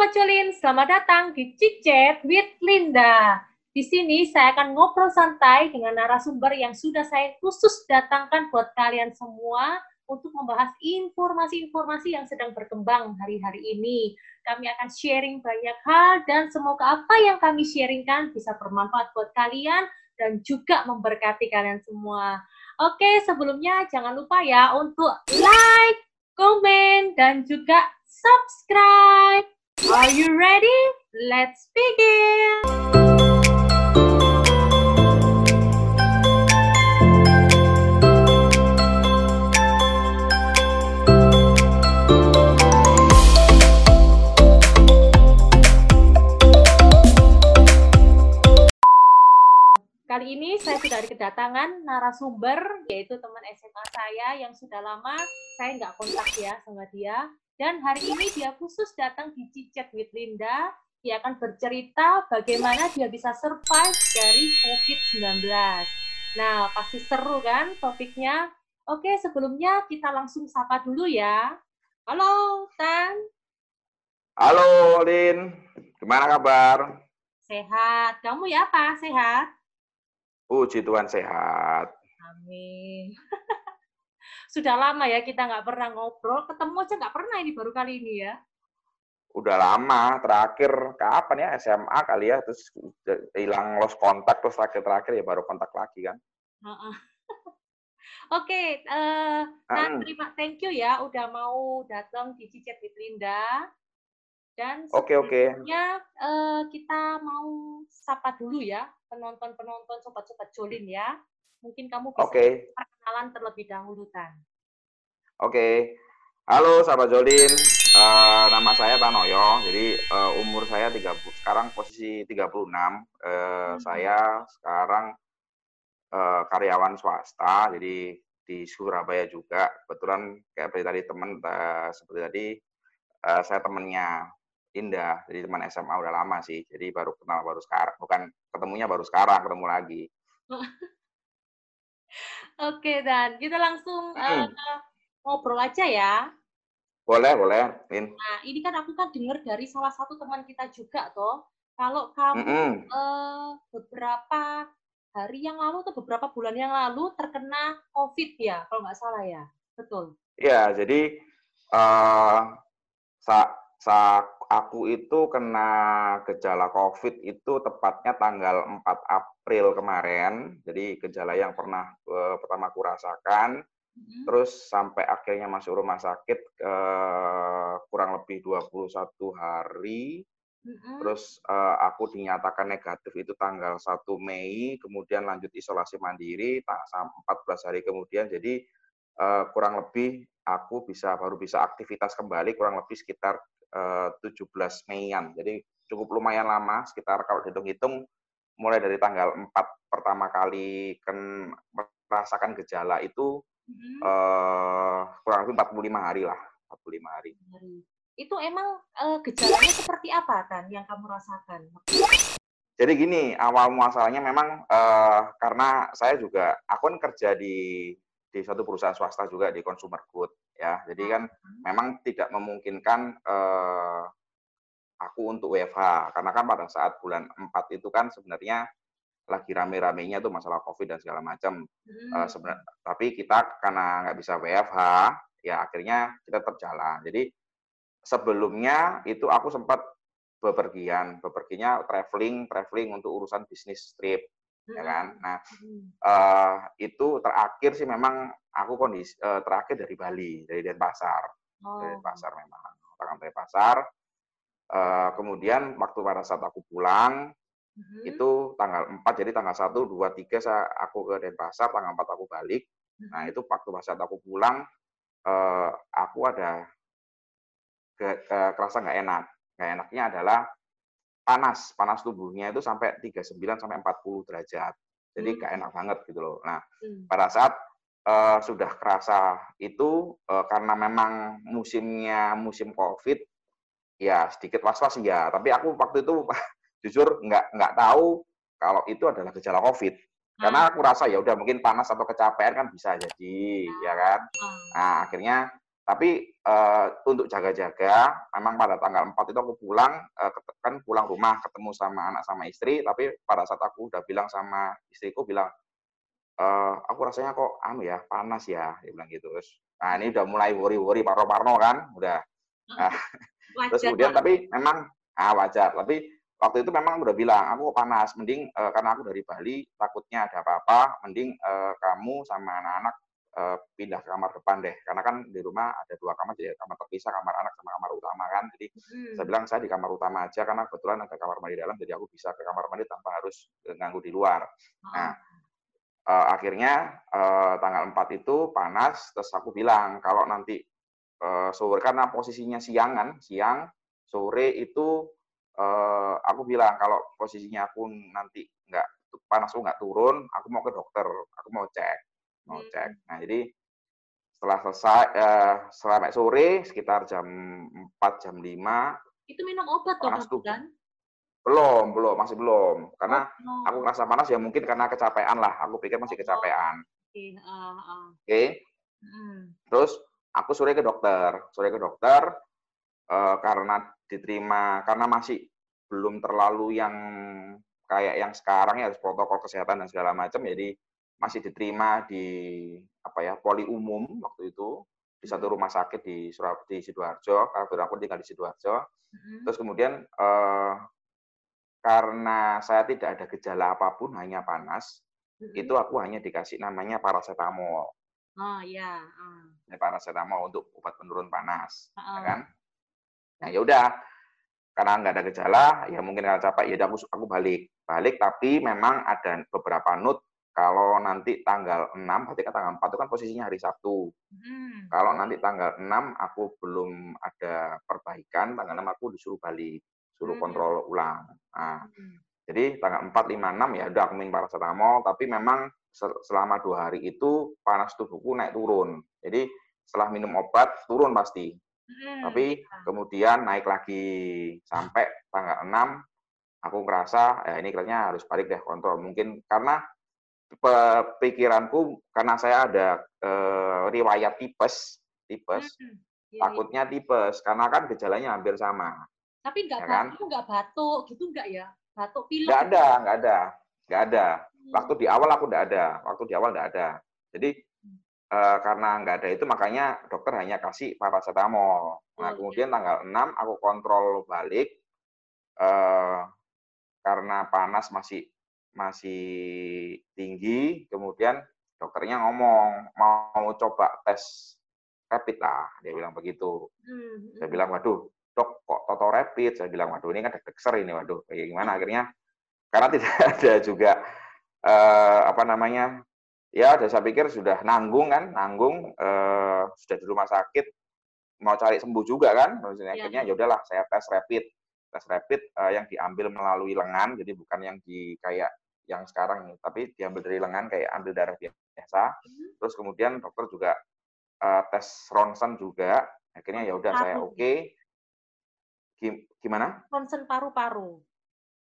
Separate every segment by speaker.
Speaker 1: Sobat Colin, selamat datang di Cicet with Linda. Di sini saya akan ngobrol santai dengan narasumber yang sudah saya khusus datangkan buat kalian semua untuk membahas informasi-informasi yang sedang berkembang hari-hari ini. Kami akan sharing banyak hal dan semoga apa yang kami sharingkan bisa bermanfaat buat kalian dan juga memberkati kalian semua. Oke, sebelumnya jangan lupa ya untuk like, komen, dan juga subscribe. Are you ready? Let's begin! Kali ini saya sudah kedatangan narasumber, yaitu teman SMA saya yang sudah lama saya nggak kontak ya sama dia. Dan hari ini dia khusus datang di Cicet with Linda. Dia akan bercerita bagaimana dia bisa survive dari COVID-19. Nah, pasti seru kan topiknya? Oke, sebelumnya kita langsung sapa dulu ya. Halo, Tan.
Speaker 2: Halo, Lin. Gimana kabar?
Speaker 1: Sehat. Kamu ya, Pak? Sehat?
Speaker 2: Puji Tuhan sehat.
Speaker 1: Amin. Sudah lama ya kita nggak pernah ngobrol, ketemu aja nggak pernah ini baru kali ini ya.
Speaker 2: Udah lama, terakhir kapan ya SMA kali ya, terus hilang lost kontak, terus terakhir-terakhir ya baru kontak lagi kan.
Speaker 1: Oke, okay, uh, nah, terima thank you ya udah mau datang di Cicet with Linda. Dan
Speaker 2: oke okay, oke.
Speaker 1: Okay. Uh, kita mau sapa dulu ya penonton-penonton sobat-sobat Jolin ya. Mungkin kamu bisa
Speaker 2: okay.
Speaker 1: perkenalan terlebih dahulu Tan.
Speaker 2: Oke. Okay. Halo sahabat Jolin, uh, nama saya Tanoyo. Jadi uh, umur saya 30, sekarang posisi 36. Uh, hmm. Saya sekarang uh, karyawan swasta, jadi di Surabaya juga. Kebetulan kayak tadi teman uh, seperti tadi uh, saya temennya Indah, jadi teman SMA udah lama sih, jadi baru kenal baru sekarang, bukan ketemunya baru sekarang, ketemu lagi.
Speaker 1: Oke, Dan kita langsung hmm. uh, ngobrol aja ya.
Speaker 2: Boleh, boleh, Lin.
Speaker 1: Nah, ini kan aku kan dengar dari salah satu teman kita juga, toh, kalau kamu -hmm. uh, beberapa hari yang lalu atau beberapa bulan yang lalu terkena COVID ya, kalau nggak salah ya, betul?
Speaker 2: Iya, jadi uh, sa aku itu kena gejala COVID itu tepatnya tanggal 4 April kemarin. Jadi gejala yang pernah uh, pertama aku rasakan, hmm. terus sampai akhirnya masuk rumah sakit uh, kurang lebih 21 hari. Hmm. Terus uh, aku dinyatakan negatif itu tanggal 1 Mei, kemudian lanjut isolasi mandiri tak 14 hari kemudian. Jadi uh, kurang lebih aku bisa baru bisa aktivitas kembali kurang lebih sekitar 17 eh, Meian. Jadi cukup lumayan lama, sekitar kalau dihitung-hitung mulai dari tanggal 4 pertama kali kan merasakan gejala itu hmm. uh, kurang lebih 45 hari lah, 45 hari.
Speaker 1: Itu emang uh, gejalanya seperti apa kan yang kamu rasakan?
Speaker 2: Jadi gini, awal muasalnya memang uh, karena saya juga, aku kan kerja di di suatu perusahaan swasta juga di consumer good ya. Jadi kan hmm. memang tidak memungkinkan uh, aku untuk WFH karena kan pada saat bulan 4 itu kan sebenarnya lagi rame-ramenya tuh masalah COVID dan segala macam. Hmm. Uh, sebenarnya tapi kita karena nggak bisa WFH ya akhirnya kita tetap jalan. Jadi sebelumnya itu aku sempat bepergian, bepergiannya traveling, traveling untuk urusan bisnis trip ya kan. Nah uh, itu terakhir sih memang aku kondisi uh, terakhir dari Bali, dari Denpasar, oh. dari Denpasar memang, orang Denpasar. Uh, kemudian waktu pada saat aku pulang hmm. itu tanggal 4 jadi tanggal 1 2 3 saya aku ke Denpasar tanggal 4 aku balik nah itu waktu pada saat aku pulang uh, aku ada ke, ke, kerasa nggak enak nggak enaknya adalah panas, panas tubuhnya itu sampai 39 sampai 40 derajat. Jadi hmm. gak enak banget gitu loh. Nah, hmm. pada saat uh, sudah kerasa itu uh, karena memang musimnya musim Covid ya sedikit was-was ya, tapi aku waktu itu jujur nggak nggak tahu kalau itu adalah gejala Covid. Karena hmm. aku rasa ya udah mungkin panas atau kecapean kan bisa jadi, ya kan. Hmm. Nah, akhirnya tapi uh, untuk jaga-jaga, memang pada tanggal 4 itu aku pulang, uh, kan pulang rumah ketemu sama anak sama istri, tapi pada saat aku udah bilang sama istriku bilang, e, aku rasanya kok anu ya panas ya, dia bilang gitu. Terus, nah ini udah mulai worry-worry, parno-parno kan, udah. Nah, terus kemudian tapi memang ah, wajar, tapi waktu itu memang udah bilang aku kok panas, mending uh, karena aku dari Bali takutnya ada apa-apa, mending uh, kamu sama anak-anak uh, pindah ke kamar depan deh karena kan di rumah ada dua kamar jadi kamar terpisah kamar anak sama kamar utama kan jadi hmm. saya bilang saya di kamar utama aja karena kebetulan ada kamar mandi dalam jadi aku bisa ke kamar mandi tanpa harus ganggu di luar oh. nah uh, akhirnya uh, tanggal 4 itu panas terus aku bilang kalau nanti uh, sore karena posisinya siang kan siang sore itu uh, aku bilang kalau posisinya aku nanti nggak panas aku nggak turun aku mau ke dokter aku mau cek mau hmm. cek. Nah, jadi setelah selesai uh, setelah sore sekitar jam 4 jam 5
Speaker 1: itu minum obat panas tuh kan?
Speaker 2: Belum, belum, masih belum. Karena oh, aku ngerasa panas ya mungkin karena kecapean lah. Aku pikir masih oh, kecapean. Oke. Okay. Uh, uh. okay. Hmm. Terus aku sore ke dokter, sore ke dokter uh, karena diterima karena masih belum terlalu yang kayak yang sekarang ya harus protokol kesehatan dan segala macam jadi masih diterima di apa ya poli umum waktu itu di satu hmm. rumah sakit di Surab di sidoarjo karena aku tinggal di sidoarjo hmm. terus kemudian eh, karena saya tidak ada gejala apa pun hanya panas hmm. itu aku hanya dikasih namanya paracetamol
Speaker 1: oh ya uh.
Speaker 2: paracetamol untuk obat penurun panas uh. ya kan nah ya udah karena nggak ada gejala ya mungkin karena capek ya aku aku balik balik tapi memang ada beberapa note kalau nanti tanggal 6, berarti kan tanggal 4 itu kan posisinya hari Sabtu. Hmm. Kalau nanti tanggal 6 aku belum ada perbaikan, tanggal 6 aku disuruh balik, suruh hmm. kontrol ulang. Nah, hmm. Jadi tanggal 4, 5, 6 ya udah aku minum paracetamol, tapi memang selama dua hari itu panas tubuhku naik turun. Jadi setelah minum obat turun pasti. Hmm. Tapi kemudian naik lagi sampai tanggal 6 aku ngerasa ya ini kayaknya harus balik deh kontrol. Mungkin karena pikiranku karena saya ada uh, riwayat tipes, tipes, hmm, iya, iya. takutnya tipes karena kan gejalanya hampir sama.
Speaker 1: Tapi nggak ya kan? batuk, nggak batuk gitu nggak ya? Batuk pilek?
Speaker 2: Nggak ada, nggak ada, nggak ada. Hmm. Waktu di awal aku nggak ada, waktu di awal nggak ada. Jadi uh, karena nggak ada itu makanya dokter hanya kasih paracetamol. Nah, oh, kemudian tanggal 6 aku kontrol balik uh, karena panas masih masih tinggi, kemudian dokternya ngomong mau coba tes rapid lah, dia bilang begitu. Hmm. Saya hmm. bilang, waduh, dok kok toto rapid? Saya bilang, waduh ini kan deg ini, waduh, kayak gimana akhirnya? Karena tidak ada juga eh, apa namanya, ya saya pikir sudah nanggung kan, nanggung, eh, sudah di rumah sakit, mau cari sembuh juga kan, maksudnya iya. akhirnya ya udahlah saya tes rapid tes rapid uh, yang diambil melalui lengan, jadi bukan yang di kayak yang sekarang, tapi diambil dari lengan kayak ambil darah biasa. Hmm. Terus kemudian dokter juga uh, tes ronsen juga. Akhirnya ya udah saya oke. Okay. Gimana?
Speaker 1: Ronsen paru-paru.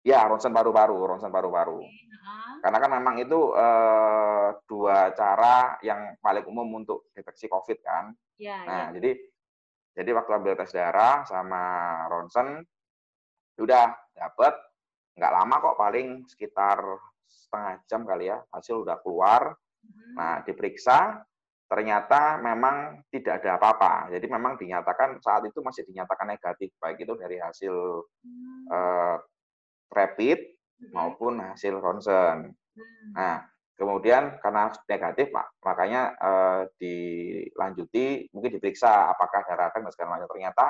Speaker 2: Ya, ronsen paru-paru, ronsen paru-paru. Okay. Karena kan memang itu uh, dua cara yang paling umum untuk deteksi COVID kan. Ya, nah, ya. jadi jadi waktu ambil tes darah sama ronsen, udah dapet nggak lama kok paling sekitar setengah jam kali ya hasil udah keluar. Hmm. nah diperiksa ternyata memang tidak ada apa-apa. Jadi memang dinyatakan saat itu masih dinyatakan negatif baik itu dari hasil uh, rapid hmm. maupun hasil ronsen nah kemudian karena negatif makanya uh, dilanjuti mungkin diperiksa apakah darah dan segala macam. Ternyata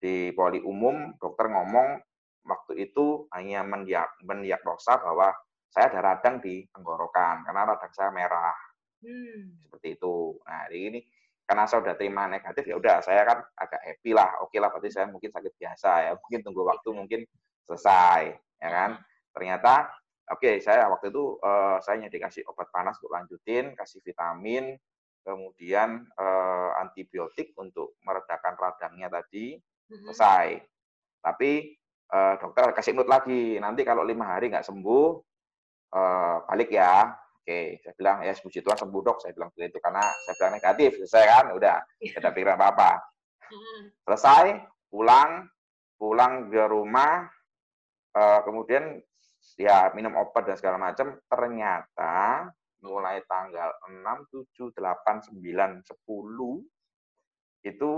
Speaker 2: di poli umum dokter ngomong waktu itu hanya mendiag mendiagnosa bahwa saya ada radang di tenggorokan karena radang saya merah. Hmm. Seperti itu. Nah, jadi ini karena saya sudah terima negatif ya udah saya kan agak happy lah. Oke lah berarti saya mungkin sakit biasa ya. Mungkin tunggu waktu mungkin selesai ya kan. Ternyata oke okay, saya waktu itu uh, saya hanya dikasih obat panas untuk lanjutin, kasih vitamin, kemudian uh, antibiotik untuk meredakan radangnya tadi hmm. selesai. Tapi uh, dokter kasih note lagi nanti kalau lima hari nggak sembuh uh, balik ya Oke, saya bilang ya puji Tuhan sembuh dok. Saya bilang begitu karena saya bilang negatif, selesai kan, udah, tidak ada pikiran apa-apa. Selesai, pulang, pulang ke rumah, uh, kemudian ya minum obat dan segala macam. Ternyata mulai tanggal 6, 7, 8, 9, 10 itu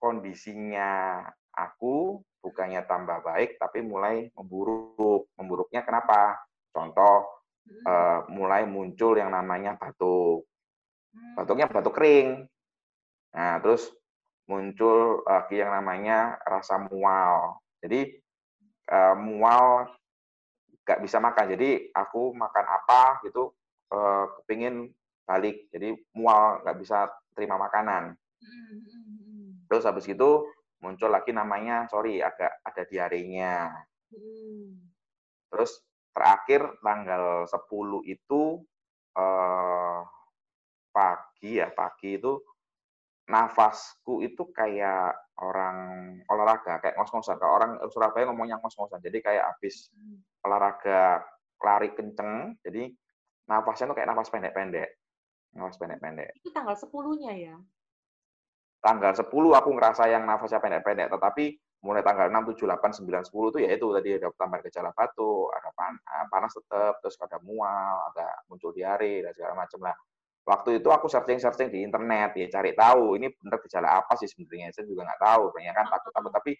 Speaker 2: kondisinya aku bukannya tambah baik tapi mulai memburuk. Memburuknya kenapa? Contoh uh, mulai muncul yang namanya batuk. Hmm. Batuknya batuk kering. Nah, terus muncul lagi yang namanya rasa mual. Jadi uh, mual nggak bisa makan. Jadi aku makan apa gitu uh, kepingin balik. Jadi mual nggak bisa terima makanan. Terus habis itu muncul lagi namanya sorry agak ada diarenya. Terus terakhir tanggal 10 itu uh, pagi ya pagi itu nafasku itu kayak orang olahraga, kayak ngos-ngosan. Kalau orang Surabaya ngomongnya ngos-ngosan. Jadi kayak habis hmm. olahraga lari kenceng, jadi nafasnya tuh kayak nafas pendek-pendek. Nafas pendek-pendek.
Speaker 1: Itu tanggal 10-nya ya?
Speaker 2: Tanggal 10 aku ngerasa yang nafasnya pendek-pendek, tetapi mulai tanggal 6, 7, 8, 9, 10 itu ya itu tadi ada tambah gejala batuk, ada eh, panas tetap, terus ada mual, ada muncul diare dan segala macam lah waktu itu aku searching-searching di internet ya cari tahu ini benar gejala apa sih sebenarnya saya juga nggak tahu banyak kan takut takut tapi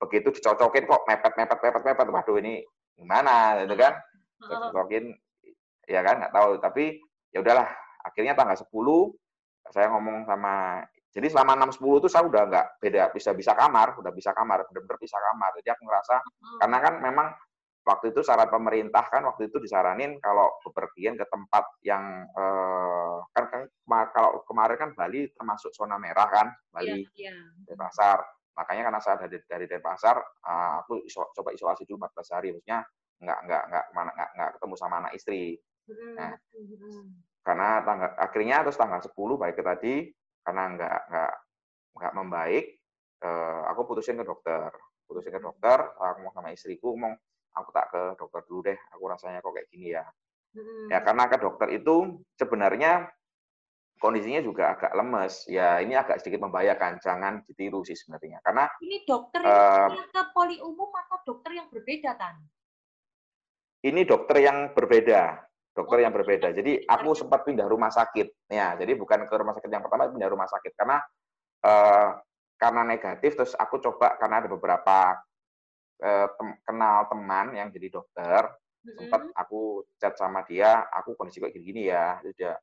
Speaker 2: begitu dicocokin kok mepet mepet mepet mepet waduh ini gimana gitu kan? Cocokin ya kan nggak tahu tapi ya udahlah akhirnya tanggal 10 saya ngomong sama jadi selama 6 10 itu saya udah nggak beda bisa bisa kamar udah bisa kamar benar-benar bisa kamar. Jadi aku ngerasa karena kan memang waktu itu saran pemerintah kan waktu itu disaranin kalau bepergian ke tempat yang eh, kan, kan kalau kemarin kan Bali termasuk zona merah kan Bali yeah, yeah. Denpasar. Makanya karena saya dari dari Denpasar uh, aku iso, coba isolasi dulu 14 hari maksudnya nggak nggak nggak mana nggak, nggak ketemu sama anak istri. Nah karena tanggal akhirnya terus tanggal 10 baik ke tadi karena nggak nggak nggak membaik uh, aku putusin ke dokter putusin ke dokter aku mau sama istriku ngomong aku tak ke dokter dulu deh, aku rasanya kok kayak gini ya. Hmm. Ya karena ke dokter itu sebenarnya kondisinya juga agak lemes. Ya ini agak sedikit membahayakan, jangan ditiru sih sebenarnya. Karena
Speaker 1: ini dokter uh, yang ke poli umum atau dokter yang berbeda kan?
Speaker 2: Ini dokter yang berbeda, dokter yang berbeda. Jadi aku sempat pindah rumah sakit. Ya, jadi bukan ke rumah sakit yang pertama, pindah rumah sakit karena uh, karena negatif. Terus aku coba karena ada beberapa Eh, tem kenal teman yang jadi dokter, sempat aku chat sama dia, aku kondisi kok gini-gini ya, dia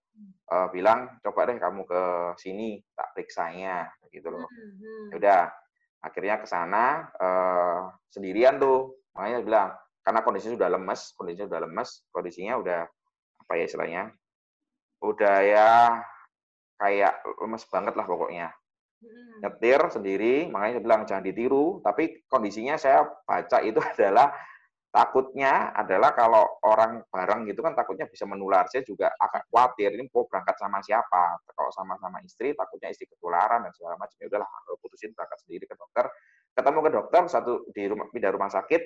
Speaker 2: uh, bilang coba deh kamu ke sini tak periksanya, gitu loh. Mm-hmm. udah, akhirnya ke sana uh, sendirian tuh, makanya bilang karena kondisinya sudah lemes, kondisinya sudah lemes, kondisinya udah apa ya istilahnya, udah ya kayak lemes banget lah pokoknya nyetir sendiri, makanya saya bilang jangan ditiru, tapi kondisinya saya baca itu adalah takutnya adalah kalau orang bareng gitu kan takutnya bisa menular. Saya juga agak khawatir ini mau berangkat sama siapa. Kalau sama-sama istri takutnya istri ketularan dan segala macam. Ya udahlah, putusin berangkat sendiri ke dokter. Ketemu ke dokter satu di rumah pindah rumah sakit,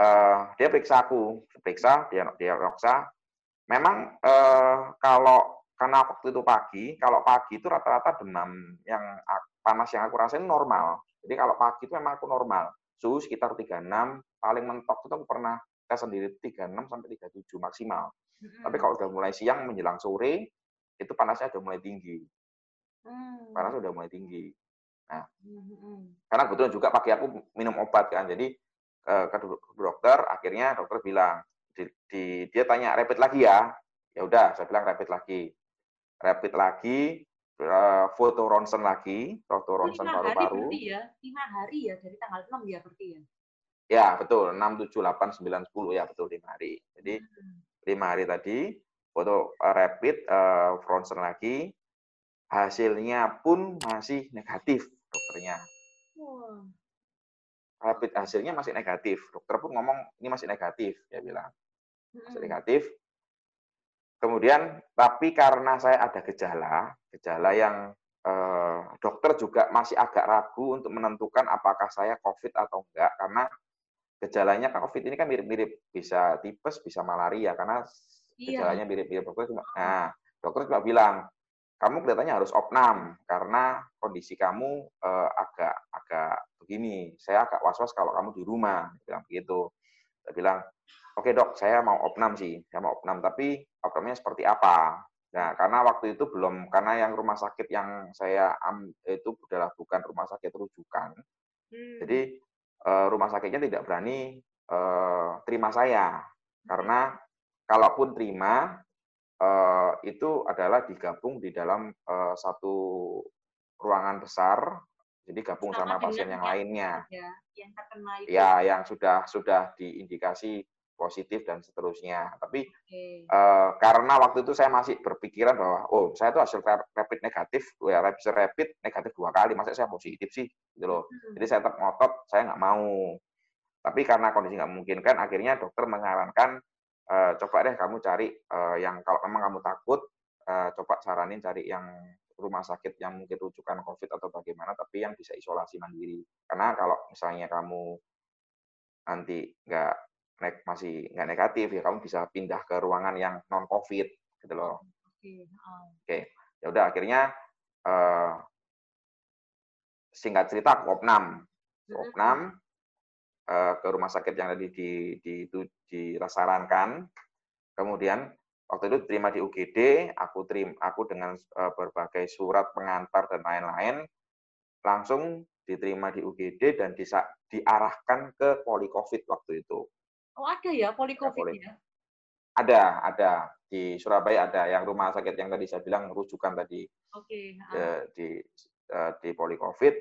Speaker 2: uh, dia periksa aku, periksa dia dia periksa. Memang uh, kalau karena waktu itu pagi, kalau pagi itu rata-rata demam yang panas yang aku rasain normal. Jadi kalau pagi itu memang aku normal. Suhu sekitar 36, paling mentok itu aku pernah tes sendiri 36 sampai 37 maksimal. Hmm. Tapi kalau udah mulai siang menjelang sore, itu panasnya udah mulai tinggi. Hmm. Panas udah mulai tinggi. Nah, hmm. karena kebetulan juga pagi aku minum obat kan, jadi ke dokter, akhirnya dokter bilang, di, di, dia tanya rapid lagi ya, ya udah, saya bilang rapid lagi rapid lagi, eh, foto ronsen lagi, foto ronsen paru-paru.
Speaker 1: ya, lima hari ya dari tanggal 6 ya berarti ya?
Speaker 2: Ya betul, 6, 7, 8, 9, 10 ya betul lima hari. Jadi hmm. lima hari tadi foto eh, rapid, uh, ronsen lagi, hasilnya pun masih negatif dokternya. Wow. Rapid hasilnya masih negatif. Dokter pun ngomong ini masih negatif, dia bilang. Hmm. negatif, Kemudian, tapi karena saya ada gejala, gejala yang eh, dokter juga masih agak ragu untuk menentukan apakah saya COVID atau enggak, karena gejalanya kan COVID ini kan mirip-mirip, bisa tipes, bisa malaria, karena
Speaker 1: Iya.
Speaker 2: gejalanya mirip-mirip. Cuma nah dokter cuma bilang kamu kelihatannya harus opnam karena kondisi kamu uh, agak agak begini. Saya agak was-was kalau kamu di rumah. Bilang begitu. Saya bilang oke okay, dok saya mau opnam sih saya mau opnam tapi opnamnya seperti apa Nah, karena waktu itu belum, karena yang rumah sakit yang saya am, itu adalah bukan rumah sakit rujukan. Hmm. Jadi uh, rumah sakitnya tidak berani uh, terima saya, karena kalaupun terima uh, itu adalah digabung di dalam satu ruangan besar, jadi gabung sama, sama pasien yang lainnya. Ya, yang terkena itu. Ya, yang sudah sudah diindikasi positif dan seterusnya. Tapi okay. uh, eh, karena waktu itu saya masih berpikiran bahwa oh saya itu hasil rapid negatif, ya hasil rapid negatif dua kali, masa saya positif sih, gitu loh. Hmm. Jadi saya tetap ngotot, saya nggak mau. Tapi karena kondisi nggak memungkinkan, akhirnya dokter menyarankan uh, coba deh kamu cari uh, yang kalau memang kamu takut, uh, coba saranin cari yang rumah sakit yang mungkin rujukan COVID atau bagaimana, tapi yang bisa isolasi mandiri. Karena kalau misalnya kamu nanti nggak nek masih nggak negatif ya kamu bisa pindah ke ruangan yang non covid gitu loh. Oke. Okay. Ya udah akhirnya uh, singkat cerita aku opnam. Opnam uh, ke rumah sakit yang tadi di di itu dirasarankan. Kemudian waktu itu terima di UGD, aku terima aku dengan uh, berbagai surat pengantar dan lain-lain langsung diterima di UGD dan bisa diarahkan ke poli COVID waktu itu.
Speaker 1: Oh ada ya poli COVID ya?
Speaker 2: Ada, ada di Surabaya ada yang rumah sakit yang tadi saya bilang rujukan tadi. Oke. Okay. Uh. Di uh, di poli COVID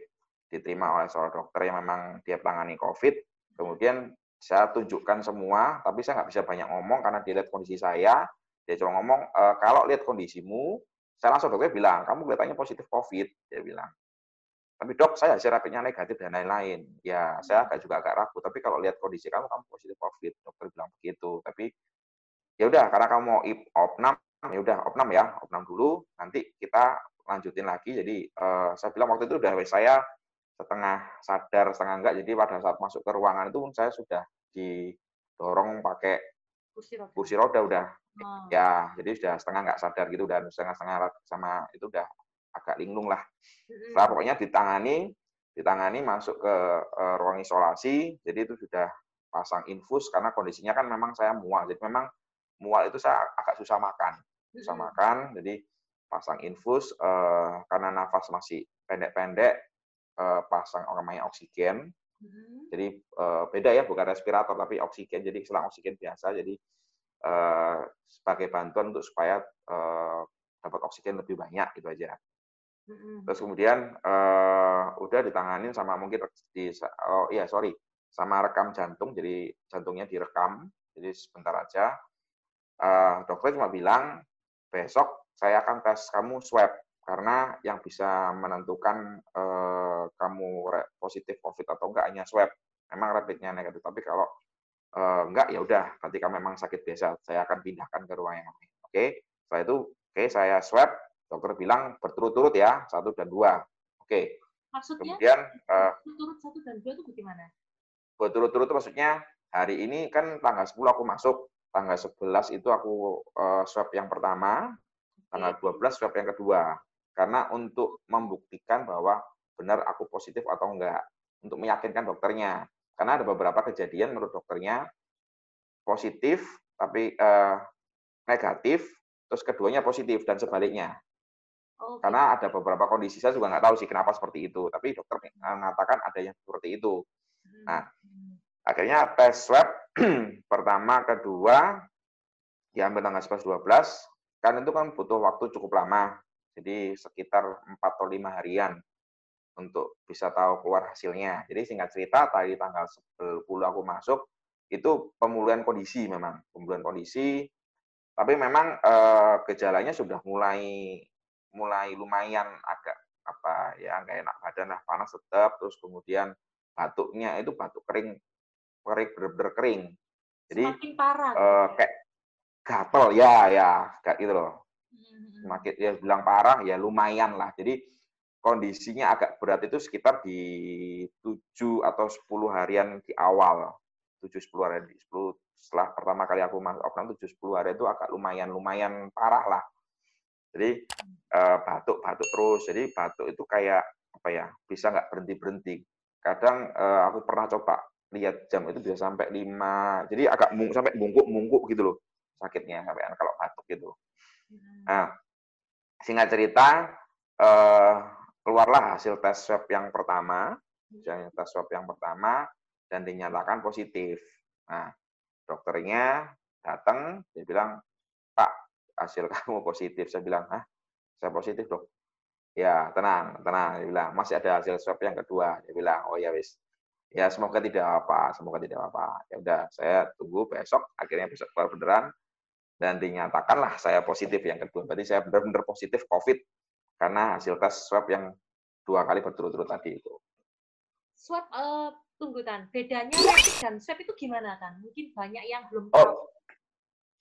Speaker 2: diterima oleh seorang dokter yang memang dia tangani COVID. Kemudian saya tunjukkan semua, tapi saya nggak bisa banyak ngomong karena dia lihat kondisi saya. Dia cuma ngomong, e, kalau lihat kondisimu, saya langsung dokter bilang, kamu kelihatannya positif COVID. Dia bilang, tapi dok, saya hasil rapidnya negatif dan lain-lain. Ya, saya agak juga agak ragu. Tapi kalau lihat kondisi kamu, kamu positif COVID. Dokter bilang begitu. Tapi ya udah, karena kamu mau opnam, ya udah opnam ya, opnam dulu. Nanti kita lanjutin lagi. Jadi uh, saya bilang waktu itu udah saya setengah sadar, setengah enggak. Jadi pada saat masuk ke ruangan itu saya sudah didorong pakai kursi roda, kursi roda udah. Oh. Ya, jadi sudah setengah enggak sadar gitu dan setengah-setengah sama itu udah agak linglung lah. Setelah pokoknya ditangani, ditangani masuk ke uh, ruang isolasi, jadi itu sudah pasang infus karena kondisinya kan memang saya mual, jadi memang mual itu saya agak susah makan, susah makan, jadi pasang infus uh, karena nafas masih pendek-pendek, uh, pasang namanya oksigen, jadi uh, beda ya bukan respirator tapi oksigen, jadi selang oksigen biasa, jadi uh, sebagai bantuan untuk supaya uh, dapat oksigen lebih banyak itu aja. Terus kemudian uh, udah ditanganin sama mungkin di oh iya sorry sama rekam jantung jadi jantungnya direkam jadi sebentar aja. Uh, dokter cuma bilang besok saya akan tes kamu swab karena yang bisa menentukan uh, kamu positif covid atau enggak hanya swab. Memang rapidnya negatif tapi kalau uh, enggak ya udah nanti kamu memang sakit biasa saya akan pindahkan ke ruang yang lain. Oke setelah itu oke saya swab dokter bilang berturut-turut ya satu dan dua. Oke.
Speaker 1: Maksudnya kemudian uh, berturut satu dan dua itu bagaimana?
Speaker 2: Berturut-turut maksudnya hari ini kan tanggal 10 aku masuk tanggal 11 itu aku uh, swab yang pertama tanggal 12 swab yang kedua. Karena untuk membuktikan bahwa benar aku positif atau enggak untuk meyakinkan dokternya. Karena ada beberapa kejadian menurut dokternya positif tapi uh, negatif terus keduanya positif dan sebaliknya Oh, Karena ada beberapa kondisi saya juga nggak tahu sih kenapa seperti itu, tapi dokter mengatakan ada yang seperti itu. Nah, hmm. akhirnya tes swab pertama, kedua diambil tanggal 11 12 kan itu kan butuh waktu cukup lama. Jadi sekitar 4 atau 5 harian untuk bisa tahu keluar hasilnya. Jadi singkat cerita tadi tanggal 10 aku masuk itu pemulihan kondisi memang, pemulihan kondisi tapi memang eh, gejalanya sudah mulai mulai lumayan agak apa ya nggak enak badan lah panas tetap terus kemudian batuknya itu batuk kering kering bener-bener kering. Jadi semakin parah uh, kayak gatel ya ya kayak gitu loh. Hmm. semakin ya bilang parah ya lumayan lah. Jadi kondisinya agak berat itu sekitar di 7 atau 10 harian di awal. 7 10 harian 10 setelah pertama kali aku masuk opnam 7 10 hari itu agak lumayan lumayan parah lah. Jadi uh, batuk batuk terus. Jadi batuk itu kayak apa ya? Bisa nggak berhenti berhenti. Kadang uh, aku pernah coba lihat jam itu bisa sampai 5. Jadi agak mung, sampai bungkuk-bungkuk gitu loh sakitnya sampai kalau batuk gitu. Hmm. Nah, singkat cerita uh, keluarlah hasil tes swab yang pertama, hmm. tes swab yang pertama dan dinyatakan positif. Nah, dokternya datang, dia bilang, hasil kamu positif. Saya bilang, ah, saya positif dok. Ya, tenang, tenang. Dia bilang, masih ada hasil swab yang kedua. Dia bilang, oh ya wis. Ya, semoga tidak apa, semoga tidak apa. Ya udah, saya tunggu besok. Akhirnya besok keluar beneran dan dinyatakanlah saya positif yang kedua. Berarti saya benar-benar positif COVID karena hasil tes swab yang dua kali berturut-turut tadi itu.
Speaker 1: Swab uh, tunggu tan bedanya rapid dan swab itu gimana kan mungkin banyak yang belum oh. tahu oh.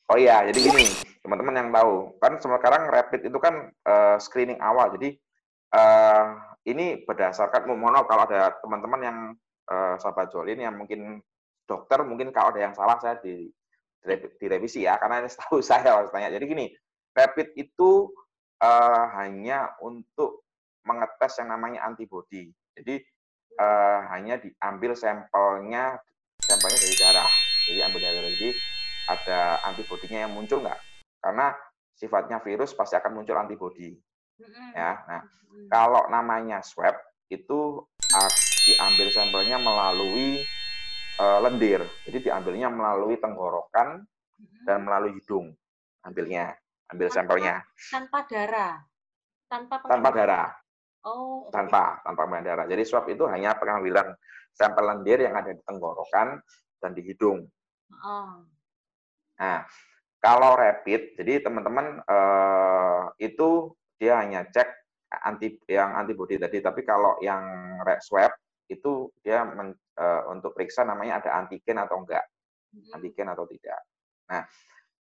Speaker 2: Oh iya, jadi gini, teman-teman yang tahu, kan sekarang rapid itu kan uh, screening awal. Jadi uh, ini berdasarkan, mohon kalau ada teman-teman yang uh, sahabat Jolin yang mungkin dokter, mungkin kalau ada yang salah saya di direvisi ya, karena ini setahu saya harus tanya. Jadi gini, rapid itu uh, hanya untuk mengetes yang namanya antibody. Jadi uh, hanya diambil sampelnya sampelnya dari darah. Jadi ambil darah. Jadi ada antibodinya yang muncul nggak? Karena sifatnya virus pasti akan muncul antibodi. Ya, nah kalau namanya swab itu diambil sampelnya melalui uh, lendir. Jadi diambilnya melalui tenggorokan dan melalui hidung. Ambilnya, ambil tanpa, sampelnya.
Speaker 1: Tanpa darah.
Speaker 2: Tanpa tanpa darah. Oh, tanpa tanpa darah. Jadi swab itu hanya pengambilan sampel lendir yang ada di tenggorokan dan di hidung. Oh. Nah, kalau rapid, jadi teman-teman eh, itu dia hanya cek anti yang antibody tadi, tapi kalau yang swab itu dia men, eh, untuk periksa namanya ada antigen atau enggak, hmm. antigen atau tidak. Nah,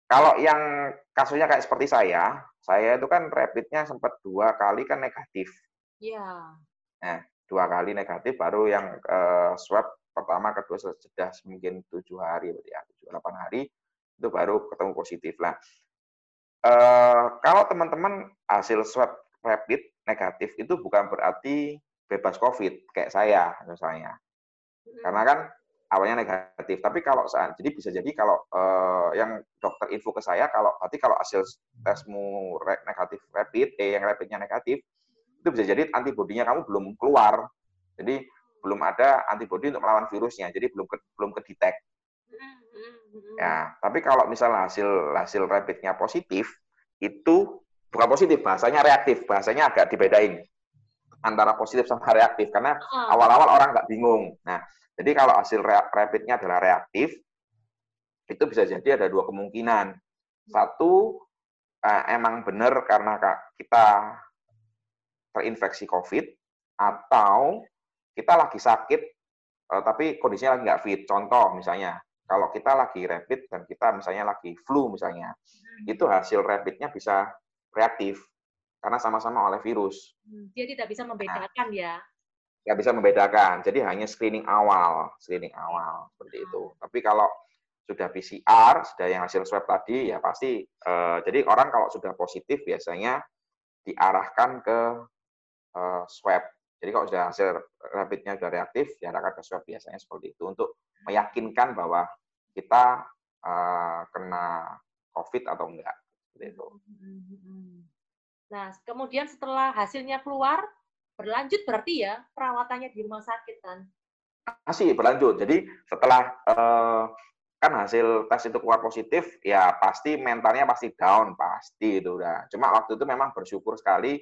Speaker 2: kalau yang kasusnya kayak seperti saya, saya itu kan rapidnya sempat dua kali kan negatif.
Speaker 1: Iya.
Speaker 2: Nah, dua kali negatif baru yang uh, swab pertama kedua sudah mungkin tujuh hari berarti ya tujuh delapan hari itu baru ketemu positif lah. Uh, kalau teman-teman hasil swab rapid negatif itu bukan berarti bebas COVID kayak saya misalnya. Hmm. Karena kan awalnya negatif. Tapi kalau saat jadi bisa jadi kalau uh, yang dokter info ke saya kalau berarti kalau hasil tesmu negatif rapid, eh yang rapidnya negatif, itu bisa jadi antibodinya kamu belum keluar. Jadi belum ada antibodi untuk melawan virusnya, jadi belum ke, belum kedetek. Ya, tapi kalau misalnya hasil hasil rapidnya positif, itu bukan positif, bahasanya reaktif, bahasanya agak dibedain antara positif sama reaktif karena awal-awal orang nggak bingung. Nah, jadi kalau hasil rapidnya adalah reaktif, itu bisa jadi ada dua kemungkinan. Satu, eh, emang benar karena kita terinfeksi COVID atau kita lagi sakit uh, tapi kondisinya lagi nggak fit. Contoh misalnya, kalau kita lagi rapid dan kita misalnya lagi flu misalnya, hmm. itu hasil rapidnya bisa reaktif karena sama-sama oleh virus.
Speaker 1: Hmm, dia tidak bisa membedakan nah, ya?
Speaker 2: Nggak bisa membedakan. Jadi hanya screening awal, screening awal seperti itu. Hmm. Tapi kalau sudah PCR, sudah yang hasil swab tadi, ya pasti. Uh, jadi orang kalau sudah positif biasanya diarahkan ke uh, swab. Jadi kalau sudah hasil rapidnya sudah reaktif, diarahkan ke swab biasanya seperti itu untuk meyakinkan bahwa kita uh, kena COVID atau enggak. Seperti itu.
Speaker 1: Nah, kemudian setelah hasilnya keluar, berlanjut berarti ya perawatannya di rumah sakit kan?
Speaker 2: Masih berlanjut. Jadi setelah uh, kan hasil tes itu keluar positif, ya pasti mentalnya pasti down, pasti itu udah. Cuma waktu itu memang bersyukur sekali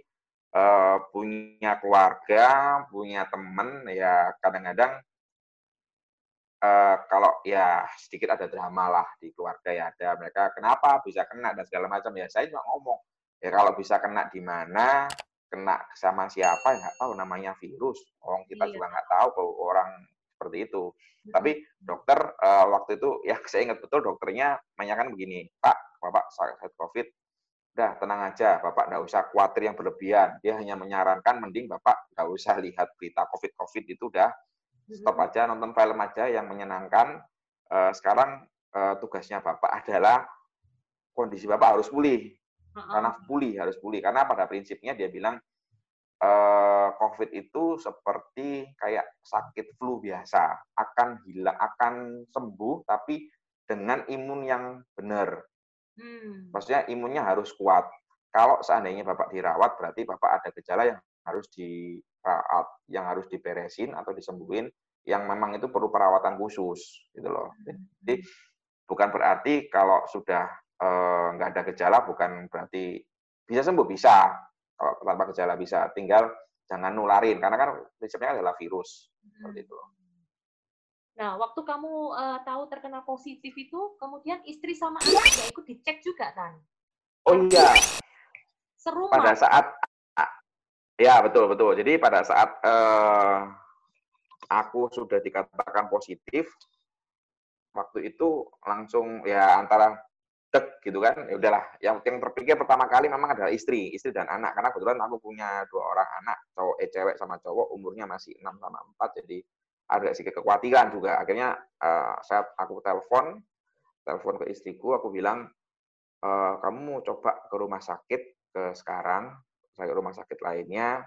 Speaker 2: uh, punya keluarga, punya temen, ya kadang-kadang uh, kalau ya sedikit ada drama lah di keluarga ya ada mereka kenapa bisa kena? dan segala macam. Ya saya cuma ngomong. Ya kalau bisa kena di mana kena sama siapa ya nggak tahu namanya virus. Orang kita iya. juga nggak tahu kalau orang seperti itu. Tapi dokter uh, waktu itu ya saya ingat betul dokternya menanyakan begini pak bapak sakit covid Udah, tenang aja, Bapak nggak usah khawatir yang berlebihan. Dia hanya menyarankan, mending Bapak nggak usah lihat berita COVID-COVID itu udah stop aja, nonton film aja yang menyenangkan. Uh, sekarang uh, tugasnya Bapak adalah kondisi Bapak harus pulih. Karena pulih, harus pulih. Karena pada prinsipnya dia bilang uh, COVID itu seperti kayak sakit flu biasa, akan hilang, akan sembuh, tapi dengan imun yang benar. Hmm. Maksudnya imunnya harus kuat. Kalau seandainya Bapak dirawat, berarti Bapak ada gejala yang harus dirawat, yang harus diberesin atau disembuhin, yang memang itu perlu perawatan khusus, gitu loh. Jadi bukan berarti kalau sudah eh, nggak ada gejala, bukan berarti bisa sembuh, bisa. Kalau tanpa gejala bisa, tinggal jangan nularin, karena kan prinsipnya adalah virus, seperti itu.
Speaker 1: Nah, waktu kamu uh, tahu terkena positif itu, kemudian istri sama anak juga ikut dicek juga kan?
Speaker 2: Oh iya,
Speaker 1: Seru
Speaker 2: pada saat ya betul betul. Jadi pada saat uh, aku sudah dikatakan positif, waktu itu langsung ya antara dek gitu kan, ya udahlah. Yang yang terpikir pertama kali memang adalah istri, istri dan anak karena kebetulan aku punya dua orang anak, cowok eh cewek sama cowok umurnya masih 6 sama 4 jadi ada sedikit kekhawatiran juga. Akhirnya uh, saat aku telepon, telepon ke istriku, aku bilang, e, kamu coba ke rumah sakit ke sekarang saya rumah sakit lainnya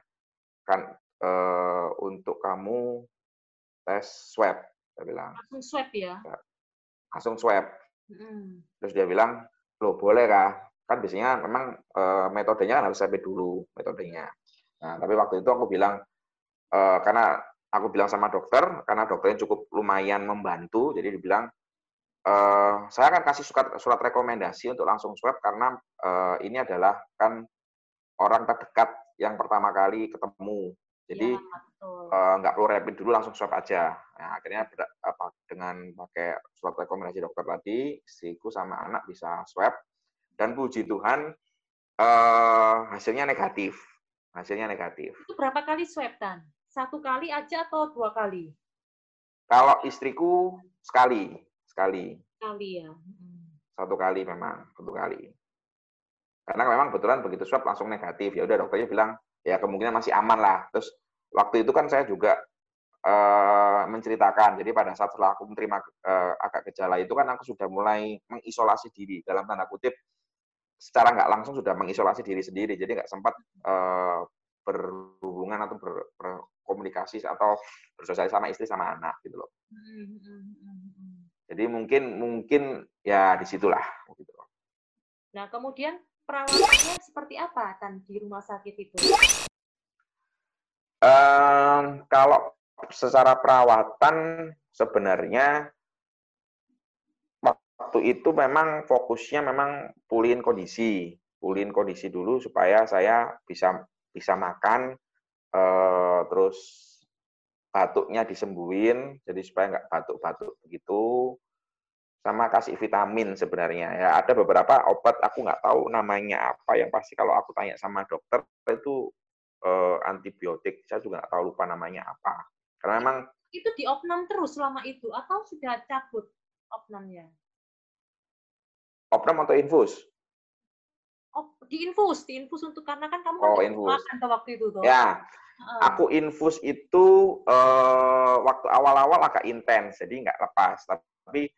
Speaker 2: kan uh, untuk kamu tes swab saya bilang.
Speaker 1: Langsung swab ya, ya.
Speaker 2: Langsung swab. Hmm. terus dia bilang lo boleh kah? Kan biasanya memang uh, metodenya kan harus swab dulu metodenya. Nah tapi waktu itu aku bilang uh, karena aku bilang sama dokter karena dokternya cukup lumayan membantu jadi dibilang uh, saya akan kasih surat, surat rekomendasi untuk langsung swab karena uh, ini adalah kan orang terdekat yang pertama kali ketemu. Jadi ya, nggak uh, perlu rapid dulu langsung swab aja. Nah, akhirnya apa, dengan pakai surat rekomendasi dokter tadi, istriku sama anak bisa swab dan puji Tuhan uh, hasilnya negatif. Hasilnya negatif.
Speaker 1: Itu berapa kali swab dan? Satu kali aja atau dua kali?
Speaker 2: Kalau istriku sekali sekali.
Speaker 1: Sekali ya.
Speaker 2: Satu kali memang, satu kali. Karena memang kebetulan begitu swab langsung negatif. Ya udah dokternya bilang ya kemungkinan masih aman lah. Terus waktu itu kan saya juga uh, menceritakan. Jadi pada saat setelah aku menerima uh, agak gejala itu kan aku sudah mulai mengisolasi diri dalam tanda kutip secara nggak langsung sudah mengisolasi diri sendiri. Jadi nggak sempat uh, berhubungan atau ber, berkomunikasi atau bersosialisasi sama istri sama anak gitu loh. Jadi mungkin mungkin ya di situlah. Gitu.
Speaker 1: Nah kemudian perawatannya seperti apa kan di rumah sakit itu?
Speaker 2: Um, kalau secara perawatan sebenarnya waktu itu memang fokusnya memang pulihin kondisi, pulihin kondisi dulu supaya saya bisa bisa makan, uh, terus batuknya disembuhin, jadi supaya nggak batuk-batuk begitu. Sama kasih vitamin sebenarnya. Ya ada beberapa obat aku nggak tahu namanya apa yang pasti kalau aku tanya sama dokter itu eh, antibiotik. Saya juga nggak tahu lupa namanya apa. Karena memang
Speaker 1: itu di opnam terus selama itu atau sudah cabut opnamnya?
Speaker 2: Opnam atau infus?
Speaker 1: Oh, di infus, di infus untuk karena kan kamu
Speaker 2: oh, infus.
Speaker 1: makan waktu itu tuh.
Speaker 2: Ya, Aku infus itu uh, waktu awal-awal agak intens, jadi nggak lepas. Tapi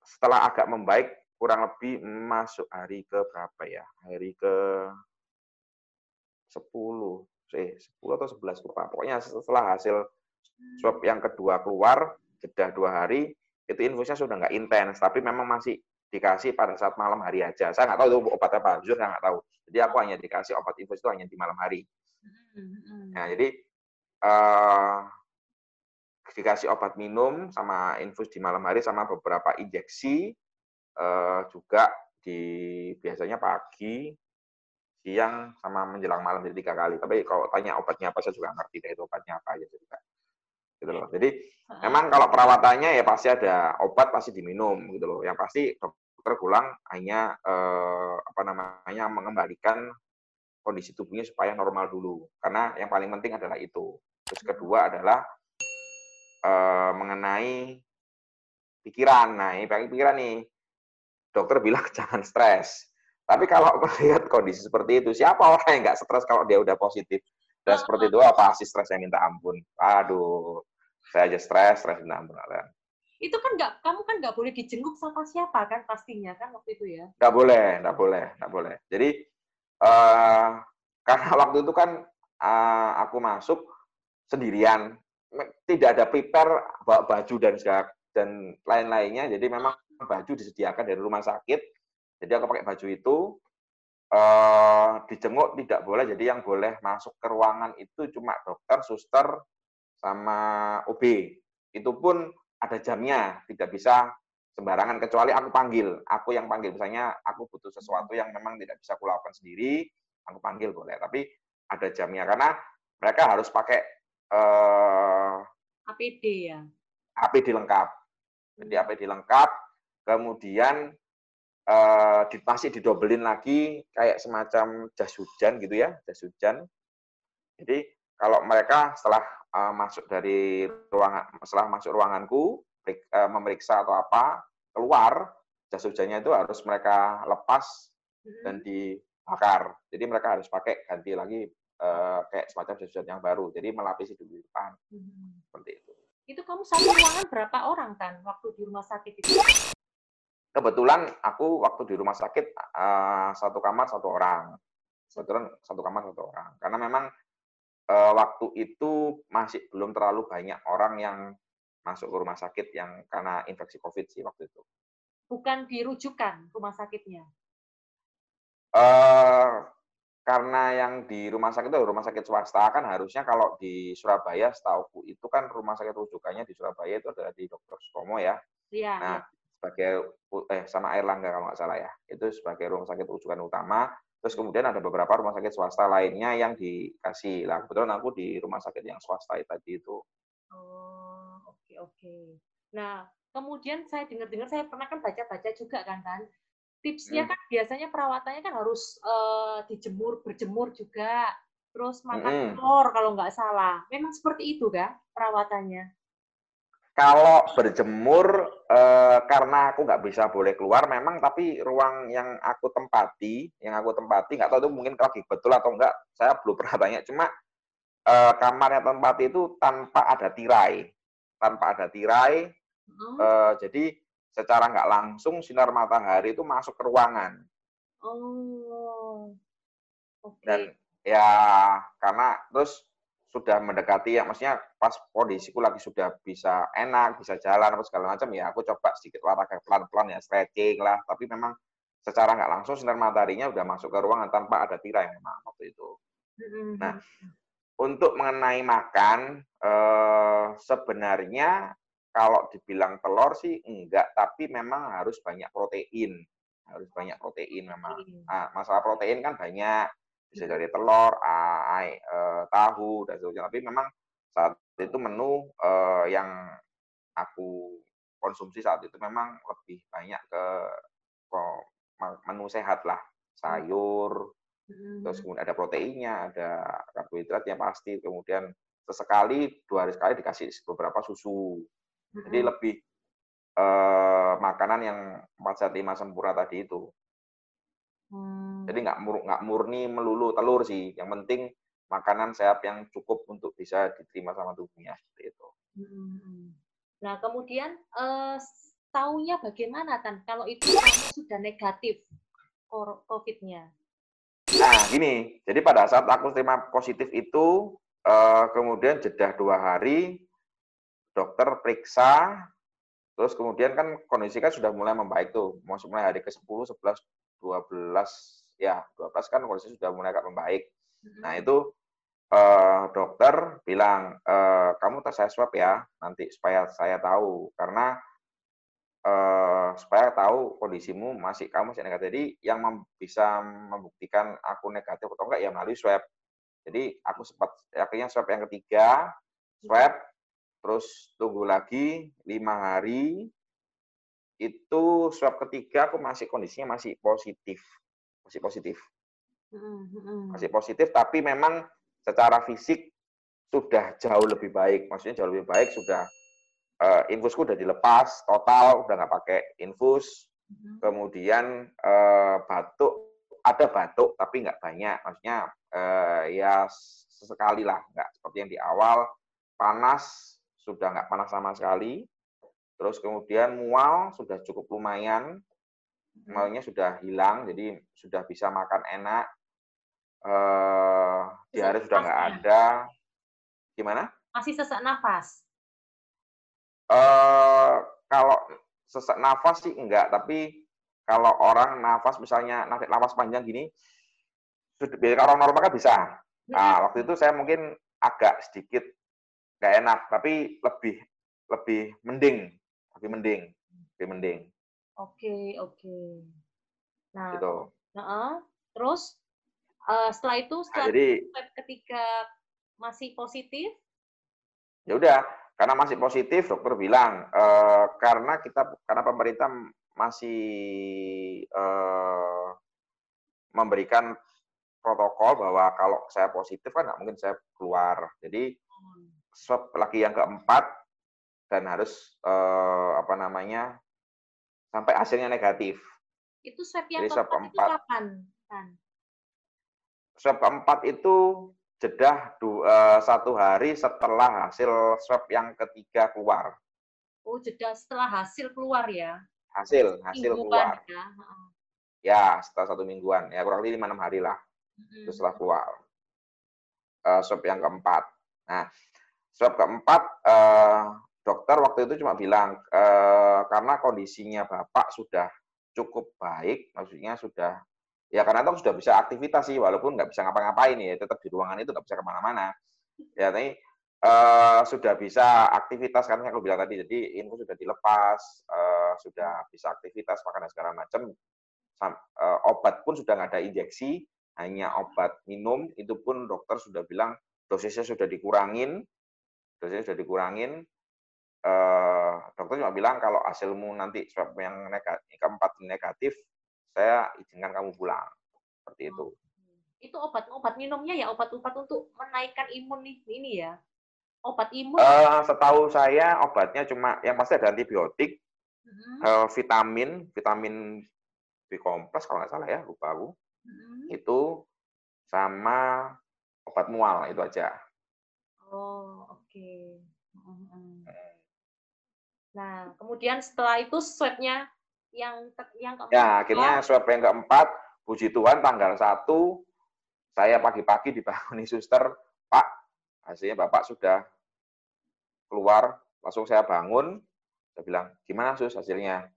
Speaker 2: setelah agak membaik, kurang lebih masuk hari ke berapa ya? Hari ke 10, eh 10 atau 11 lupa. Pokoknya setelah hasil swab yang kedua keluar, jeda dua hari, itu infusnya sudah nggak intens, tapi memang masih dikasih pada saat malam hari aja. Saya nggak tahu itu obat apa, jujur saya nggak tahu. Jadi aku hanya dikasih obat infus itu hanya di malam hari. Nah, jadi uh, dikasih obat minum sama infus di malam hari sama beberapa injeksi uh, juga di biasanya pagi, siang sama menjelang malam jadi tiga kali. Tapi kalau tanya obatnya apa saya juga ngerti deh itu obatnya apa aja juga. Gitu loh. Jadi memang kalau perawatannya ya pasti ada obat pasti diminum gitu loh. Yang pasti dokter hanya eh, apa namanya mengembalikan kondisi tubuhnya supaya normal dulu. Karena yang paling penting adalah itu. Terus kedua adalah uh, mengenai pikiran. Nah, ini pikiran nih. Dokter bilang jangan stres. Tapi kalau melihat kondisi seperti itu, siapa orang yang nggak stres kalau dia udah positif? Dan seperti itu, apa sih stresnya minta ampun? Aduh, saya aja stres, stres minta ampun.
Speaker 1: Itu kan nggak kamu kan nggak boleh dijenguk sama siapa kan pastinya kan waktu itu ya?
Speaker 2: Nggak boleh nggak boleh nggak boleh. Jadi uh, karena waktu itu kan uh, aku masuk sendirian tidak ada prepare baju dan segala dan lain-lainnya. Jadi memang baju disediakan dari rumah sakit. Jadi aku pakai baju itu uh, dijenguk tidak boleh. Jadi yang boleh masuk ke ruangan itu cuma dokter suster sama OB itu pun ada jamnya tidak bisa sembarangan kecuali aku panggil. Aku yang panggil misalnya aku butuh sesuatu yang memang tidak bisa aku lakukan sendiri aku panggil boleh tapi ada jamnya. Karena mereka harus pakai uh,
Speaker 1: eh, APD ya?
Speaker 2: APD lengkap. Jadi. APD lengkap kemudian uh, masih didobelin lagi kayak semacam jas hujan gitu ya jas hujan. Jadi kalau mereka setelah uh, masuk dari ruangan setelah masuk ruanganku uh, memeriksa atau apa keluar jas hujannya itu harus mereka lepas dan hmm. dibakar. Jadi mereka harus pakai ganti lagi uh, kayak semacam jas hujan yang baru. Jadi melapisi dulu di depan. Hmm. Seperti itu.
Speaker 1: Itu kamu satu ruangan berapa orang kan waktu di rumah sakit itu?
Speaker 2: Kebetulan aku waktu di rumah sakit uh, satu kamar satu orang. Kebetulan satu kamar satu orang. Karena memang uh, waktu itu masih belum terlalu banyak orang yang masuk ke rumah sakit yang karena infeksi COVID sih waktu itu.
Speaker 1: Bukan dirujukan rumah sakitnya?
Speaker 2: Uh, karena yang di rumah sakit itu rumah sakit swasta kan harusnya kalau di Surabaya setauku itu kan rumah sakit rujukannya di Surabaya itu adalah di Dr. Sutomo ya.
Speaker 1: Iya.
Speaker 2: Nah, ya. sebagai eh sama Air Langga kalau nggak salah ya. Itu sebagai rumah sakit rujukan utama. Terus kemudian ada beberapa rumah sakit swasta lainnya yang dikasih. Lah kebetulan aku di rumah sakit yang swasta tadi itu.
Speaker 1: Oh, oke okay, oke. Okay. Nah, kemudian saya dengar-dengar saya pernah kan baca-baca juga kan kan. Tipsnya hmm. kan biasanya perawatannya kan harus uh, dijemur, berjemur juga. Terus makan hmm. telur kalau nggak salah. Memang seperti itu kan perawatannya?
Speaker 2: Kalau berjemur eh, karena aku nggak bisa boleh keluar, memang tapi ruang yang aku tempati, yang aku tempati nggak tahu itu mungkin lagi betul atau enggak, saya belum pernah tanya. Cuma uh, kamar yang tempat itu tanpa ada tirai, tanpa ada tirai. Hmm. Uh, jadi secara nggak langsung sinar matahari itu masuk ke ruangan.
Speaker 1: Oh.
Speaker 2: Okay. Dan ya karena terus sudah mendekati ya maksudnya pas kondisiku lagi sudah bisa enak, bisa jalan apa segala macam ya aku coba sedikit olahraga pelan-pelan ya stretching lah, tapi memang secara nggak langsung sinar mataharinya udah masuk ke ruangan tanpa ada tirai memang waktu itu. Hmm. Nah, untuk mengenai makan, eh, sebenarnya kalau dibilang telur sih enggak, tapi memang harus banyak protein. Harus banyak protein memang. Nah, masalah protein kan banyak, bisa dari telur, ai, eh, tahu, dan sebagainya. Tapi memang saat itu menu eh, yang aku konsumsi saat itu memang lebih banyak ke, ke menu sehat lah, sayur, Terus hmm. kemudian ada proteinnya, ada karbohidrat yang pasti, kemudian sesekali dua hari sekali dikasih beberapa susu. Jadi hmm. lebih eh, makanan yang empat sehat lima sempurna tadi itu. Jadi nggak mur, nggak murni melulu telur sih. Yang penting makanan sehat yang cukup untuk bisa diterima sama tubuhnya seperti itu.
Speaker 1: Hmm. Nah kemudian eh, taunya bagaimana kan kalau itu sudah negatif COVID-nya?
Speaker 2: Nah, gini, jadi pada saat aku terima positif itu, uh, kemudian jeda dua hari, dokter periksa, terus kemudian kan kondisi kan sudah mulai membaik tuh, mau mulai hari ke-10, 11, 12, ya 12 kan kondisi sudah mulai agak membaik. Mm-hmm. Nah itu uh, dokter bilang, uh, kamu tes saya swab ya, nanti supaya saya tahu, karena uh, supaya tahu kondisimu masih kamu masih negatif. Jadi yang mem bisa membuktikan aku negatif atau enggak ya melalui swab. Jadi aku sempat akhirnya swab yang ketiga, swab, terus tunggu lagi lima hari. Itu swab ketiga aku masih kondisinya masih positif, masih positif, masih positif. Tapi memang secara fisik sudah jauh lebih baik. Maksudnya jauh lebih baik sudah uh, infusku udah dilepas total, udah nggak pakai infus. Mm-hmm. Kemudian uh, batuk ada batuk tapi nggak banyak, maksudnya uh, ya sesekali lah, nggak seperti yang di awal. Panas sudah nggak panas sama sekali. Terus kemudian mual sudah cukup lumayan, mualnya sudah hilang, jadi sudah bisa makan enak. Uh, diare sudah nggak ada. Gimana?
Speaker 1: Masih sesak nafas?
Speaker 2: Uh, kalau sesak nafas sih enggak, tapi kalau orang nafas misalnya nafas panjang gini, kalau normal kan bisa. Nah, waktu itu saya mungkin agak sedikit nggak enak, tapi lebih lebih mending lebih mending, lebih mending.
Speaker 1: Oke, oke. Nah,
Speaker 2: gitu.
Speaker 1: Nah, terus uh, setelah itu nah, setelah nah, jadi, ketika masih positif?
Speaker 2: Ya udah, karena masih positif, dokter bilang e, karena kita karena pemerintah masih e, memberikan protokol bahwa kalau saya positif kan nggak mungkin saya keluar. Jadi hmm. swab lagi yang keempat dan harus uh, apa namanya sampai hasilnya negatif.
Speaker 1: Itu swab yang Jadi, swab keempat itu kapan? Kan?
Speaker 2: Swab keempat itu jeda dua, uh, satu hari setelah hasil swab yang ketiga keluar.
Speaker 1: Oh, jeda setelah hasil keluar ya?
Speaker 2: Hasil, hasil keluar. Ya. ya, setelah satu mingguan. Ya, kurang lebih lima enam hari lah. Hmm. Itu setelah keluar. Uh, swab yang keempat. Nah, swab keempat uh, dokter waktu itu cuma bilang e, karena kondisinya bapak sudah cukup baik, maksudnya sudah ya karena itu sudah bisa aktivitas sih walaupun nggak bisa ngapa-ngapain ya tetap di ruangan itu nggak bisa ke mana-mana. Ya tapi e, sudah bisa aktivitas karena aku bilang tadi jadi info sudah dilepas e, sudah bisa aktivitas makan dan segala macam e, obat pun sudah nggak ada injeksi hanya obat minum itu pun dokter sudah bilang dosisnya sudah dikurangin dosisnya sudah dikurangin eh, dokter cuma bilang kalau hasilmu nanti swab yang negatif, keempat negatif, saya izinkan kamu pulang. Seperti itu.
Speaker 1: Itu obat-obat minumnya ya obat-obat untuk menaikkan imun ini ya? Obat imun?
Speaker 2: Uh, setahu saya obatnya cuma yang pasti ada antibiotik, uh-huh. uh, vitamin, vitamin B kompleks kalau nggak salah ya, lupa aku. Uh-huh. Itu sama obat mual itu aja.
Speaker 1: Oh, oke. Okay. Uh-huh. Nah, kemudian setelah itu swabnya yang yang
Speaker 2: keempat. Ya, akhirnya swab yang keempat, puji Tuhan tanggal 1 saya pagi-pagi dibanguni suster, Pak, hasilnya Bapak sudah keluar, langsung saya bangun, saya bilang, gimana sus hasilnya?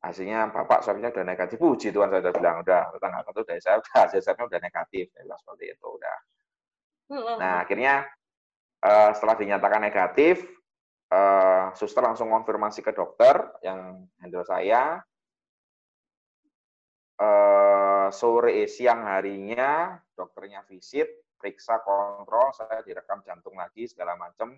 Speaker 2: Hasilnya Bapak swabnya udah negatif, puji Tuhan saya udah bilang, udah tanggal satu dari saya udah hasil swabnya udah negatif, saya bilang seperti itu, udah. Nah, akhirnya eh, setelah dinyatakan negatif, uh, suster langsung konfirmasi ke dokter yang handle saya. Uh, sore siang harinya dokternya visit, periksa kontrol, saya direkam jantung lagi segala macam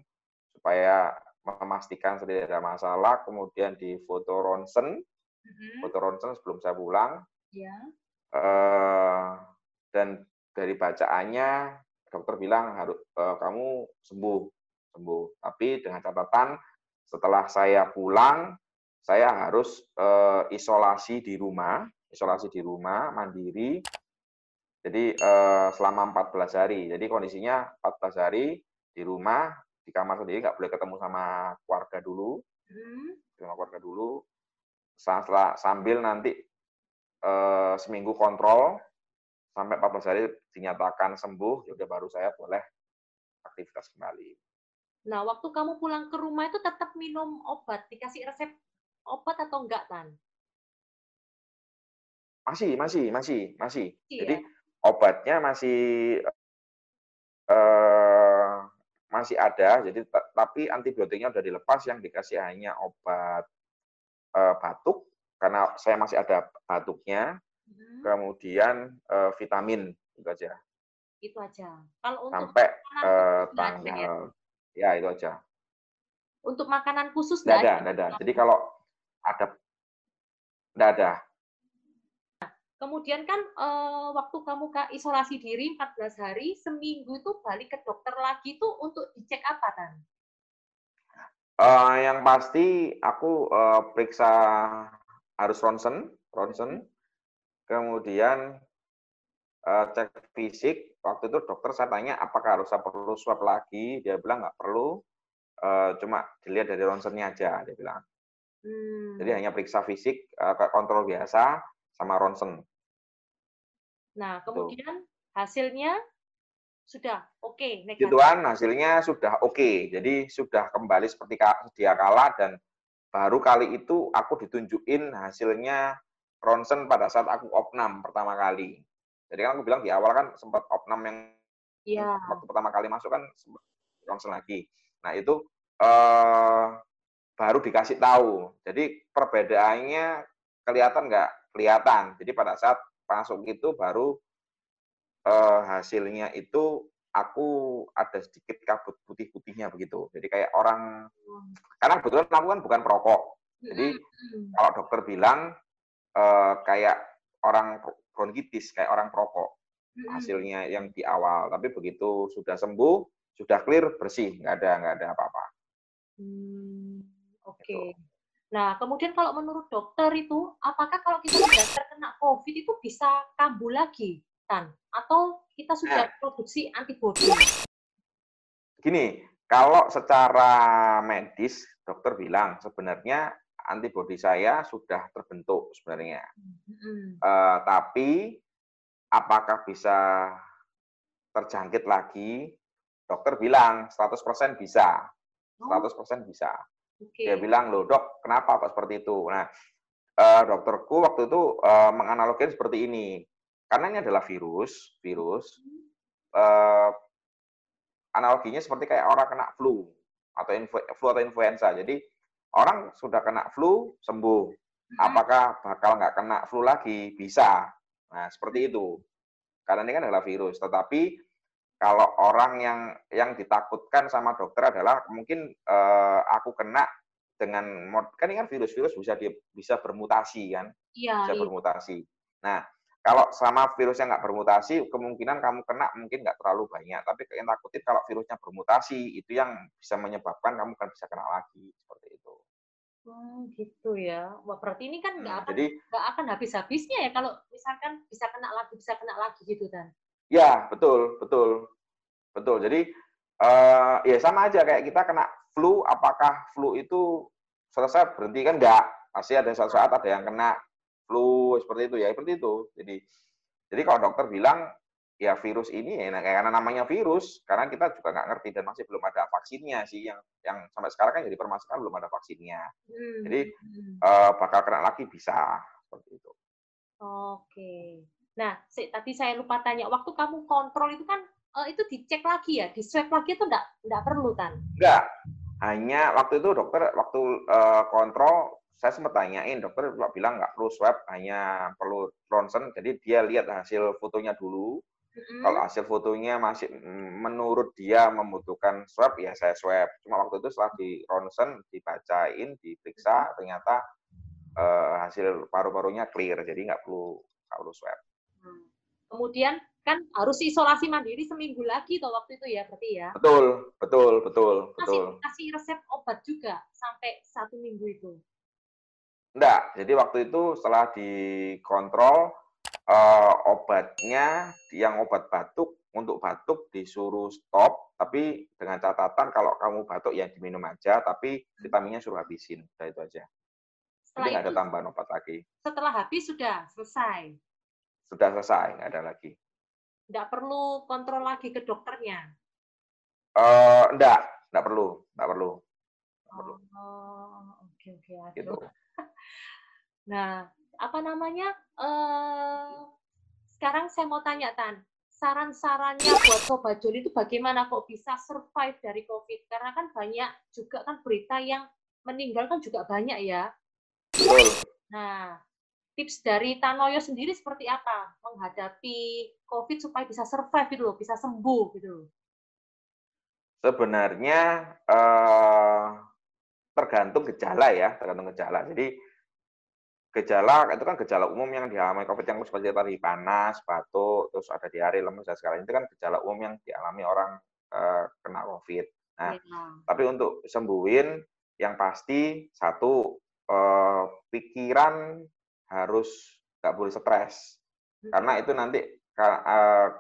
Speaker 2: supaya memastikan tidak ada masalah. Kemudian di foto ronsen, mm-hmm. foto ronsen sebelum saya pulang. Yeah. Iya. Uh, dan dari bacaannya dokter bilang harus uh, kamu sembuh sembuh. Tapi dengan catatan setelah saya pulang, saya harus uh, isolasi di rumah, isolasi di rumah mandiri. Jadi uh, selama 14 hari. Jadi kondisinya 14 hari di rumah, di kamar sendiri nggak boleh ketemu sama keluarga dulu, hmm. sama keluarga dulu. Setelah, sambil nanti uh, seminggu kontrol sampai 14 hari dinyatakan sembuh, ya baru saya boleh aktivitas kembali.
Speaker 1: Nah, waktu kamu pulang ke rumah itu tetap minum obat, dikasih resep obat atau enggak, Tan?
Speaker 2: Masih, masih, masih, masih. Iya. Jadi obatnya masih uh, masih ada, jadi tapi antibiotiknya sudah dilepas yang dikasih hanya obat uh, batuk karena saya masih ada batuknya, hmm. kemudian uh, vitamin itu aja.
Speaker 1: Itu aja. Kalau
Speaker 2: untuk sampai uh, tanggal Ya, itu aja.
Speaker 1: Untuk makanan khusus
Speaker 2: nggak ada? Nggak ada. Jadi kalau ada, nggak ada.
Speaker 1: kemudian kan e, waktu kamu ke isolasi diri 14 hari, seminggu itu balik ke dokter lagi tuh untuk dicek apa, Tan?
Speaker 2: Uh, yang pasti aku uh, periksa harus ronsen, ronsen, kemudian uh, cek fisik, waktu itu dokter saya tanya apakah harus saya perlu swab lagi, dia bilang nggak perlu, uh, cuma dilihat dari ronsennya aja, dia bilang. Hmm. Jadi hanya periksa fisik, uh, kontrol biasa, sama ronsen.
Speaker 1: Nah, gitu. kemudian Tuh. hasilnya sudah oke, okay,
Speaker 2: negatif. Gituan hasilnya sudah oke. Okay. Jadi sudah kembali seperti dia kala dan baru kali itu aku ditunjukin hasilnya ronsen pada saat aku opnam pertama kali. Jadi kan aku bilang di awal kan sempat opnam yang
Speaker 1: ya.
Speaker 2: waktu pertama kali masuk kan ronsen lagi. Nah itu eh, baru dikasih tahu. Jadi perbedaannya kelihatan nggak? Kelihatan. Jadi pada saat masuk itu baru uh, hasilnya itu aku ada sedikit kabut putih-putihnya begitu. Jadi kayak orang, karena kebetulan aku kan bukan perokok. Jadi kalau dokter bilang uh, kayak orang bronkitis, kayak orang perokok hasilnya yang di awal. Tapi begitu sudah sembuh, sudah clear, bersih, nggak ada nggak ada apa-apa.
Speaker 1: Hmm, Oke. Okay. Gitu. Nah, kemudian kalau menurut dokter itu, apakah kalau kita sudah terkena COVID itu bisa kambuh lagi, Tan? Atau kita sudah nah. produksi antibodi?
Speaker 2: Gini, kalau secara medis, dokter bilang sebenarnya antibodi saya sudah terbentuk sebenarnya. Mm-hmm. Uh, tapi apakah bisa terjangkit lagi? Dokter bilang 100% bisa. 100% bisa. Okay. Dia bilang, loh dok, kenapa kok seperti itu? Nah, uh, dokterku waktu itu uh, menganalogikan seperti ini. Karena ini adalah virus, virus, uh, analoginya seperti kayak orang kena flu atau influ, flu atau influenza. Jadi orang sudah kena flu sembuh, apakah bakal nggak kena flu lagi? Bisa. Nah seperti itu. Karena ini kan adalah virus. Tetapi kalau orang yang yang ditakutkan sama dokter adalah mungkin uh, aku kena dengan kan ini kan virus-virus bisa di, bisa bermutasi kan
Speaker 1: iya,
Speaker 2: bisa iya. bermutasi nah kalau sama virus yang nggak bermutasi kemungkinan kamu kena mungkin nggak terlalu banyak tapi yang takutin kalau virusnya bermutasi itu yang bisa menyebabkan kamu kan bisa kena lagi seperti itu
Speaker 1: Oh gitu ya. Wah berarti ini kan nggak hmm, akan nggak akan habis-habisnya ya kalau misalkan bisa kena lagi bisa kena lagi gitu kan?
Speaker 2: Ya, betul, betul. Betul. Jadi uh, ya sama aja kayak kita kena flu, apakah flu itu selesai berhenti kan enggak? Pasti ada suatu saat ada yang kena flu seperti itu ya, seperti itu. Jadi jadi kalau dokter bilang ya virus ini ya karena namanya virus, karena kita juga nggak ngerti dan masih belum ada vaksinnya sih yang yang sampai sekarang kan jadi permasalahan belum ada vaksinnya. Hmm. Jadi uh, bakal kena lagi bisa seperti itu.
Speaker 1: Oke. Nah, tadi saya lupa tanya, waktu kamu kontrol itu kan uh, itu dicek lagi ya, di swab lagi itu enggak enggak perlu kan?
Speaker 2: Enggak. Hanya waktu itu dokter waktu uh, kontrol saya sempat tanyain dokter bilang nggak perlu swab, hanya perlu ronsen. Jadi dia lihat hasil fotonya dulu. Mm-hmm. Kalau hasil fotonya masih menurut dia membutuhkan swab, ya saya swab. Cuma waktu itu setelah di ronsen, dibacain, diperiksa, ternyata uh, hasil paru-parunya clear, jadi nggak perlu nggak perlu swab.
Speaker 1: Hmm. Kemudian kan harus isolasi mandiri seminggu lagi toh waktu itu ya berarti ya.
Speaker 2: Betul, betul, betul,
Speaker 1: kasih, betul. Kasih resep obat juga sampai satu minggu itu.
Speaker 2: Enggak, jadi waktu itu setelah dikontrol uh, obatnya yang obat batuk untuk batuk disuruh stop, tapi dengan catatan kalau kamu batuk yang diminum aja, tapi vitaminnya suruh habisin, udah itu aja. Setelah Jadi itu, ada tambahan obat lagi.
Speaker 1: Setelah habis sudah selesai.
Speaker 2: Sudah selesai, nggak ada lagi.
Speaker 1: Nggak perlu kontrol lagi ke dokternya?
Speaker 2: Uh, enggak, enggak perlu, enggak perlu.
Speaker 1: Oh, oke oke. Gitu. Nah, apa namanya? Uh, sekarang saya mau tanya Tan, saran-sarannya buat Sobat Joli itu bagaimana kok bisa survive dari COVID? Karena kan banyak juga kan berita yang meninggal kan juga banyak ya.
Speaker 2: Betul.
Speaker 1: Nah, tips dari Tanoyo sendiri seperti apa menghadapi COVID supaya bisa survive gitu loh, bisa sembuh gitu loh?
Speaker 2: Sebenarnya eh, tergantung gejala ya, tergantung gejala. Jadi gejala itu kan gejala umum yang dialami COVID yang seperti tadi panas, batuk, terus ada diare, lemes dan segala itu kan gejala umum yang dialami orang eh, kena COVID. Nah, ya. tapi untuk sembuhin yang pasti satu eh, pikiran harus nggak boleh stres. Karena itu nanti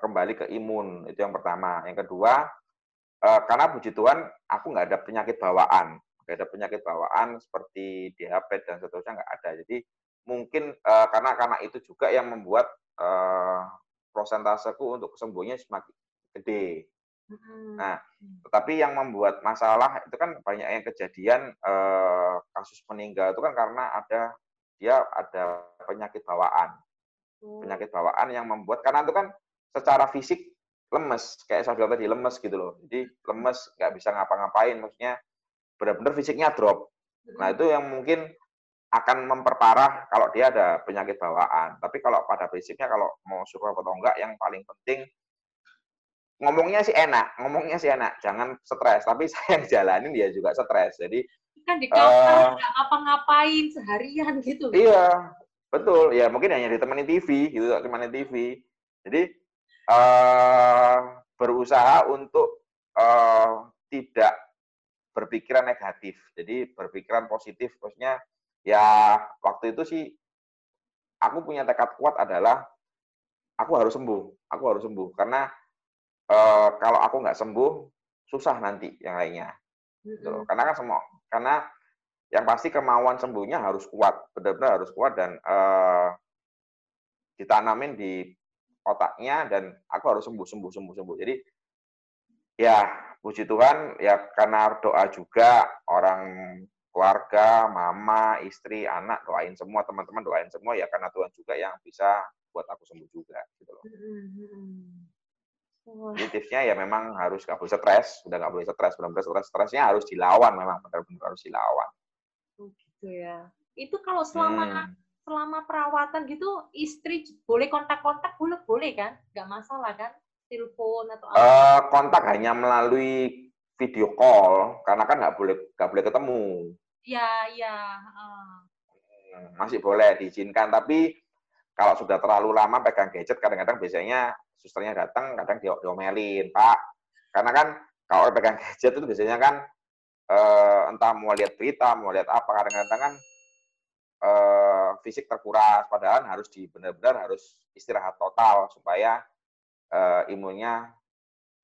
Speaker 2: kembali ke imun itu yang pertama. Yang kedua karena puji Tuhan aku nggak ada penyakit bawaan nggak ada penyakit bawaan seperti diabetes dan seterusnya nggak ada. Jadi mungkin uh, karena karena itu juga yang membuat uh, prosentaseku untuk kesembuhannya semakin gede. Nah, tetapi yang membuat masalah itu kan banyak yang kejadian uh, kasus meninggal itu kan karena ada dia ada penyakit bawaan. Oh. Penyakit bawaan yang membuat karena itu kan secara fisik lemes, kayak saya bilang tadi lemes gitu loh. Jadi lemes, nggak bisa ngapa-ngapain, maksudnya benar-benar fisiknya drop. Nah itu yang mungkin akan memperparah kalau dia ada penyakit bawaan. Tapi kalau pada prinsipnya kalau mau suruh atau enggak, yang paling penting ngomongnya sih enak, ngomongnya sih enak, jangan stres. Tapi saya yang jalanin dia juga stres. Jadi
Speaker 1: kan di kamar uh, ngapa-ngapain seharian gitu.
Speaker 2: Iya, betul. Ya mungkin hanya ditemani TV gitu, temani TV. Jadi uh, berusaha untuk uh, tidak berpikiran negatif. Jadi berpikiran positif, maksudnya ya waktu itu sih aku punya tekad kuat adalah aku harus sembuh, aku harus sembuh karena uh, kalau aku nggak sembuh susah nanti yang lainnya. Gitu. Karena kan semua, karena yang pasti kemauan sembuhnya harus kuat, benar-benar harus kuat dan uh, ditanamin di otaknya dan aku harus sembuh sembuh sembuh sembuh jadi ya puji Tuhan ya karena doa juga orang keluarga mama istri anak doain semua teman-teman doain semua ya karena Tuhan juga yang bisa buat aku sembuh juga gitu loh. Jadi tipsnya ya memang harus nggak boleh stres udah nggak boleh stres benar-benar stres stresnya harus dilawan memang benar-benar harus dilawan.
Speaker 1: Oh gitu ya. Itu kalau selama hmm. selama perawatan gitu istri boleh kontak-kontak? Boleh boleh kan? Nggak masalah kan telepon atau apa?
Speaker 2: Uh, kontak hanya melalui video call karena kan nggak boleh nggak boleh ketemu.
Speaker 1: Ya ya uh.
Speaker 2: masih boleh diizinkan tapi kalau sudah terlalu lama pegang gadget kadang-kadang biasanya susternya datang kadang diomelin pak. Karena kan kalau pegang gadget itu biasanya kan uh, entah mau lihat berita mau lihat apa kadang-kadang kan uh, fisik terkuras padahal harus di benar-benar harus istirahat total supaya uh, imunnya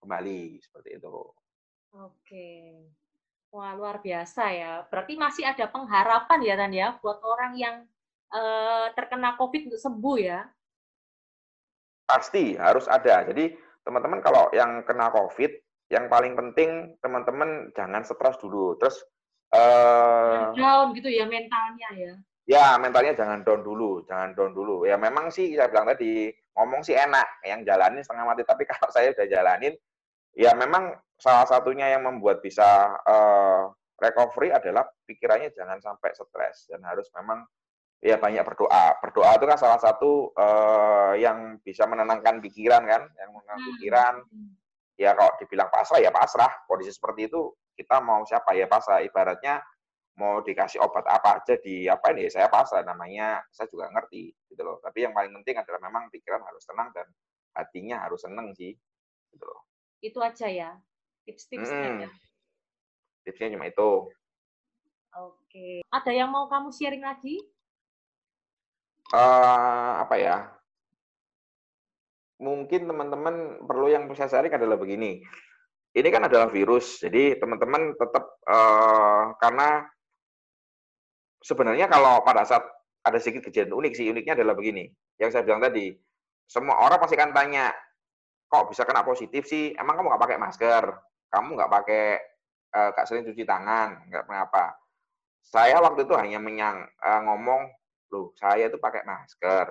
Speaker 2: kembali seperti itu.
Speaker 1: Oke. Wah, luar biasa ya. Berarti masih ada pengharapan ya Tan ya buat orang yang uh, terkena Covid untuk sembuh ya.
Speaker 2: Pasti harus ada. Jadi teman-teman kalau yang kena Covid, yang paling penting teman-teman jangan stres dulu. Terus
Speaker 1: uh, down gitu ya mentalnya ya
Speaker 2: ya mentalnya jangan down dulu, jangan down dulu. Ya memang sih saya bilang tadi ngomong sih enak, yang jalanin setengah mati. Tapi kalau saya udah jalanin, ya memang salah satunya yang membuat bisa uh, recovery adalah pikirannya jangan sampai stres dan harus memang ya banyak berdoa. Berdoa itu kan salah satu uh, yang bisa menenangkan pikiran kan, yang menenangkan hmm. pikiran. Ya kalau dibilang pasrah ya pasrah. Kondisi seperti itu kita mau siapa ya pasrah. Ibaratnya mau dikasih obat apa aja di apa ini saya pasrah namanya saya juga ngerti gitu loh. Tapi yang paling penting adalah memang pikiran harus tenang dan hatinya harus seneng sih gitu loh.
Speaker 1: Itu aja ya tips-tipsnya hmm. ya.
Speaker 2: Tipsnya cuma itu.
Speaker 1: Oke. Ada yang mau kamu sharing lagi?
Speaker 2: Uh, apa ya? Mungkin teman-teman perlu yang saya sharing adalah begini. Ini kan adalah virus jadi teman-teman tetap uh, karena sebenarnya kalau pada saat ada sedikit kejadian unik sih, uniknya adalah begini. Yang saya bilang tadi, semua orang pasti akan tanya, kok bisa kena positif sih? Emang kamu nggak pakai masker? Kamu nggak pakai, uh, nggak sering cuci tangan? Nggak kenapa? Saya waktu itu hanya menyang, uh, ngomong, loh saya itu pakai masker.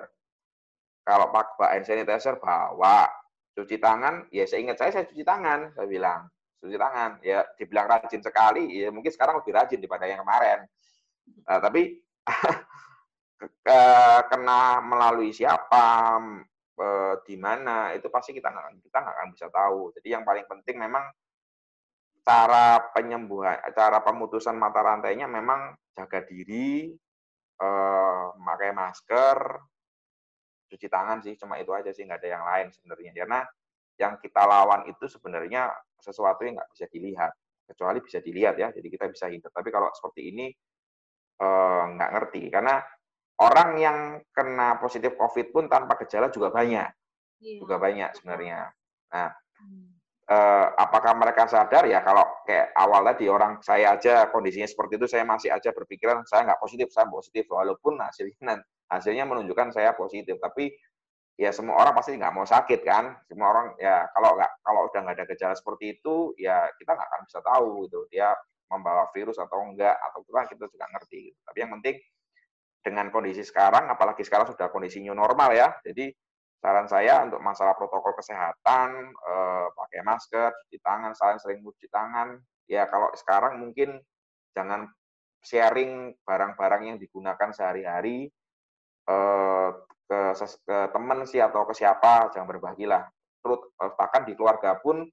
Speaker 2: Kalau pakai hand sanitizer bawa, cuci tangan, ya saya ingat saya, saya cuci tangan, saya bilang. Cuci tangan, ya dibilang rajin sekali, ya mungkin sekarang lebih rajin daripada yang kemarin. Nah, tapi kena melalui siapa, di mana itu pasti kita nggak kita nggak akan bisa tahu. Jadi yang paling penting memang cara penyembuhan, cara pemutusan mata rantainya memang jaga diri, eh, memakai masker, cuci tangan sih, cuma itu aja sih nggak ada yang lain sebenarnya. Karena yang kita lawan itu sebenarnya sesuatu yang nggak bisa dilihat, kecuali bisa dilihat ya, jadi kita bisa hindar. Tapi kalau seperti ini Eh, nggak ngerti karena orang yang kena positif COVID pun tanpa gejala juga banyak, yeah. juga banyak sebenarnya. Nah, hmm. eh, apakah mereka sadar ya kalau kayak awal tadi orang saya aja kondisinya seperti itu saya masih aja berpikiran saya nggak positif saya positif walaupun hasilnya hasilnya menunjukkan saya positif tapi ya semua orang pasti nggak mau sakit kan semua orang ya kalau nggak kalau udah nggak ada gejala seperti itu ya kita nggak akan bisa tahu gitu dia membawa virus atau enggak atau kan kita juga ngerti gitu. tapi yang penting dengan kondisi sekarang apalagi sekarang sudah kondisi new normal ya jadi saran saya untuk masalah protokol kesehatan, eh, pakai masker, cuci tangan, saling sering cuci tangan. Ya kalau sekarang mungkin jangan sharing barang-barang yang digunakan sehari-hari eh, ke, ke teman sih atau ke siapa, jangan berbagilah. Terus eh, bahkan di keluarga pun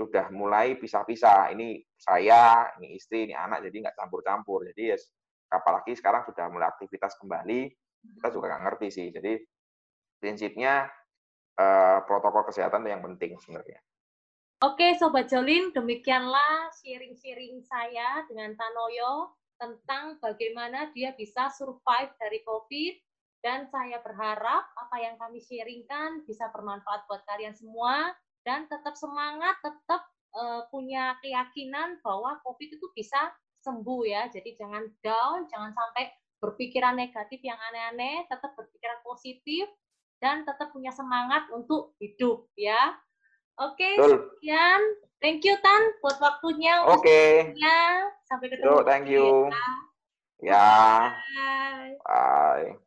Speaker 2: sudah mulai pisah-pisah. Ini saya, ini istri, ini anak, jadi nggak campur-campur. Jadi ya, apalagi sekarang sudah mulai aktivitas kembali, kita juga nggak ngerti sih. Jadi prinsipnya uh, protokol kesehatan yang penting sebenarnya.
Speaker 1: Oke, Sobat Jolin, demikianlah sharing-sharing saya dengan Tanoyo tentang bagaimana dia bisa survive dari COVID. Dan saya berharap apa yang kami sharingkan bisa bermanfaat buat kalian semua. Dan tetap semangat, tetap uh, punya keyakinan bahwa COVID itu bisa sembuh ya. Jadi jangan down, jangan sampai berpikiran negatif yang aneh-aneh, tetap berpikiran positif, dan tetap punya semangat untuk hidup ya. Oke, okay, sekian. Thank you Tan buat waktunya.
Speaker 2: Oke. Okay.
Speaker 1: Sampai ketemu.
Speaker 2: Yo, thank you. Ya.
Speaker 1: Bye.
Speaker 2: Bye.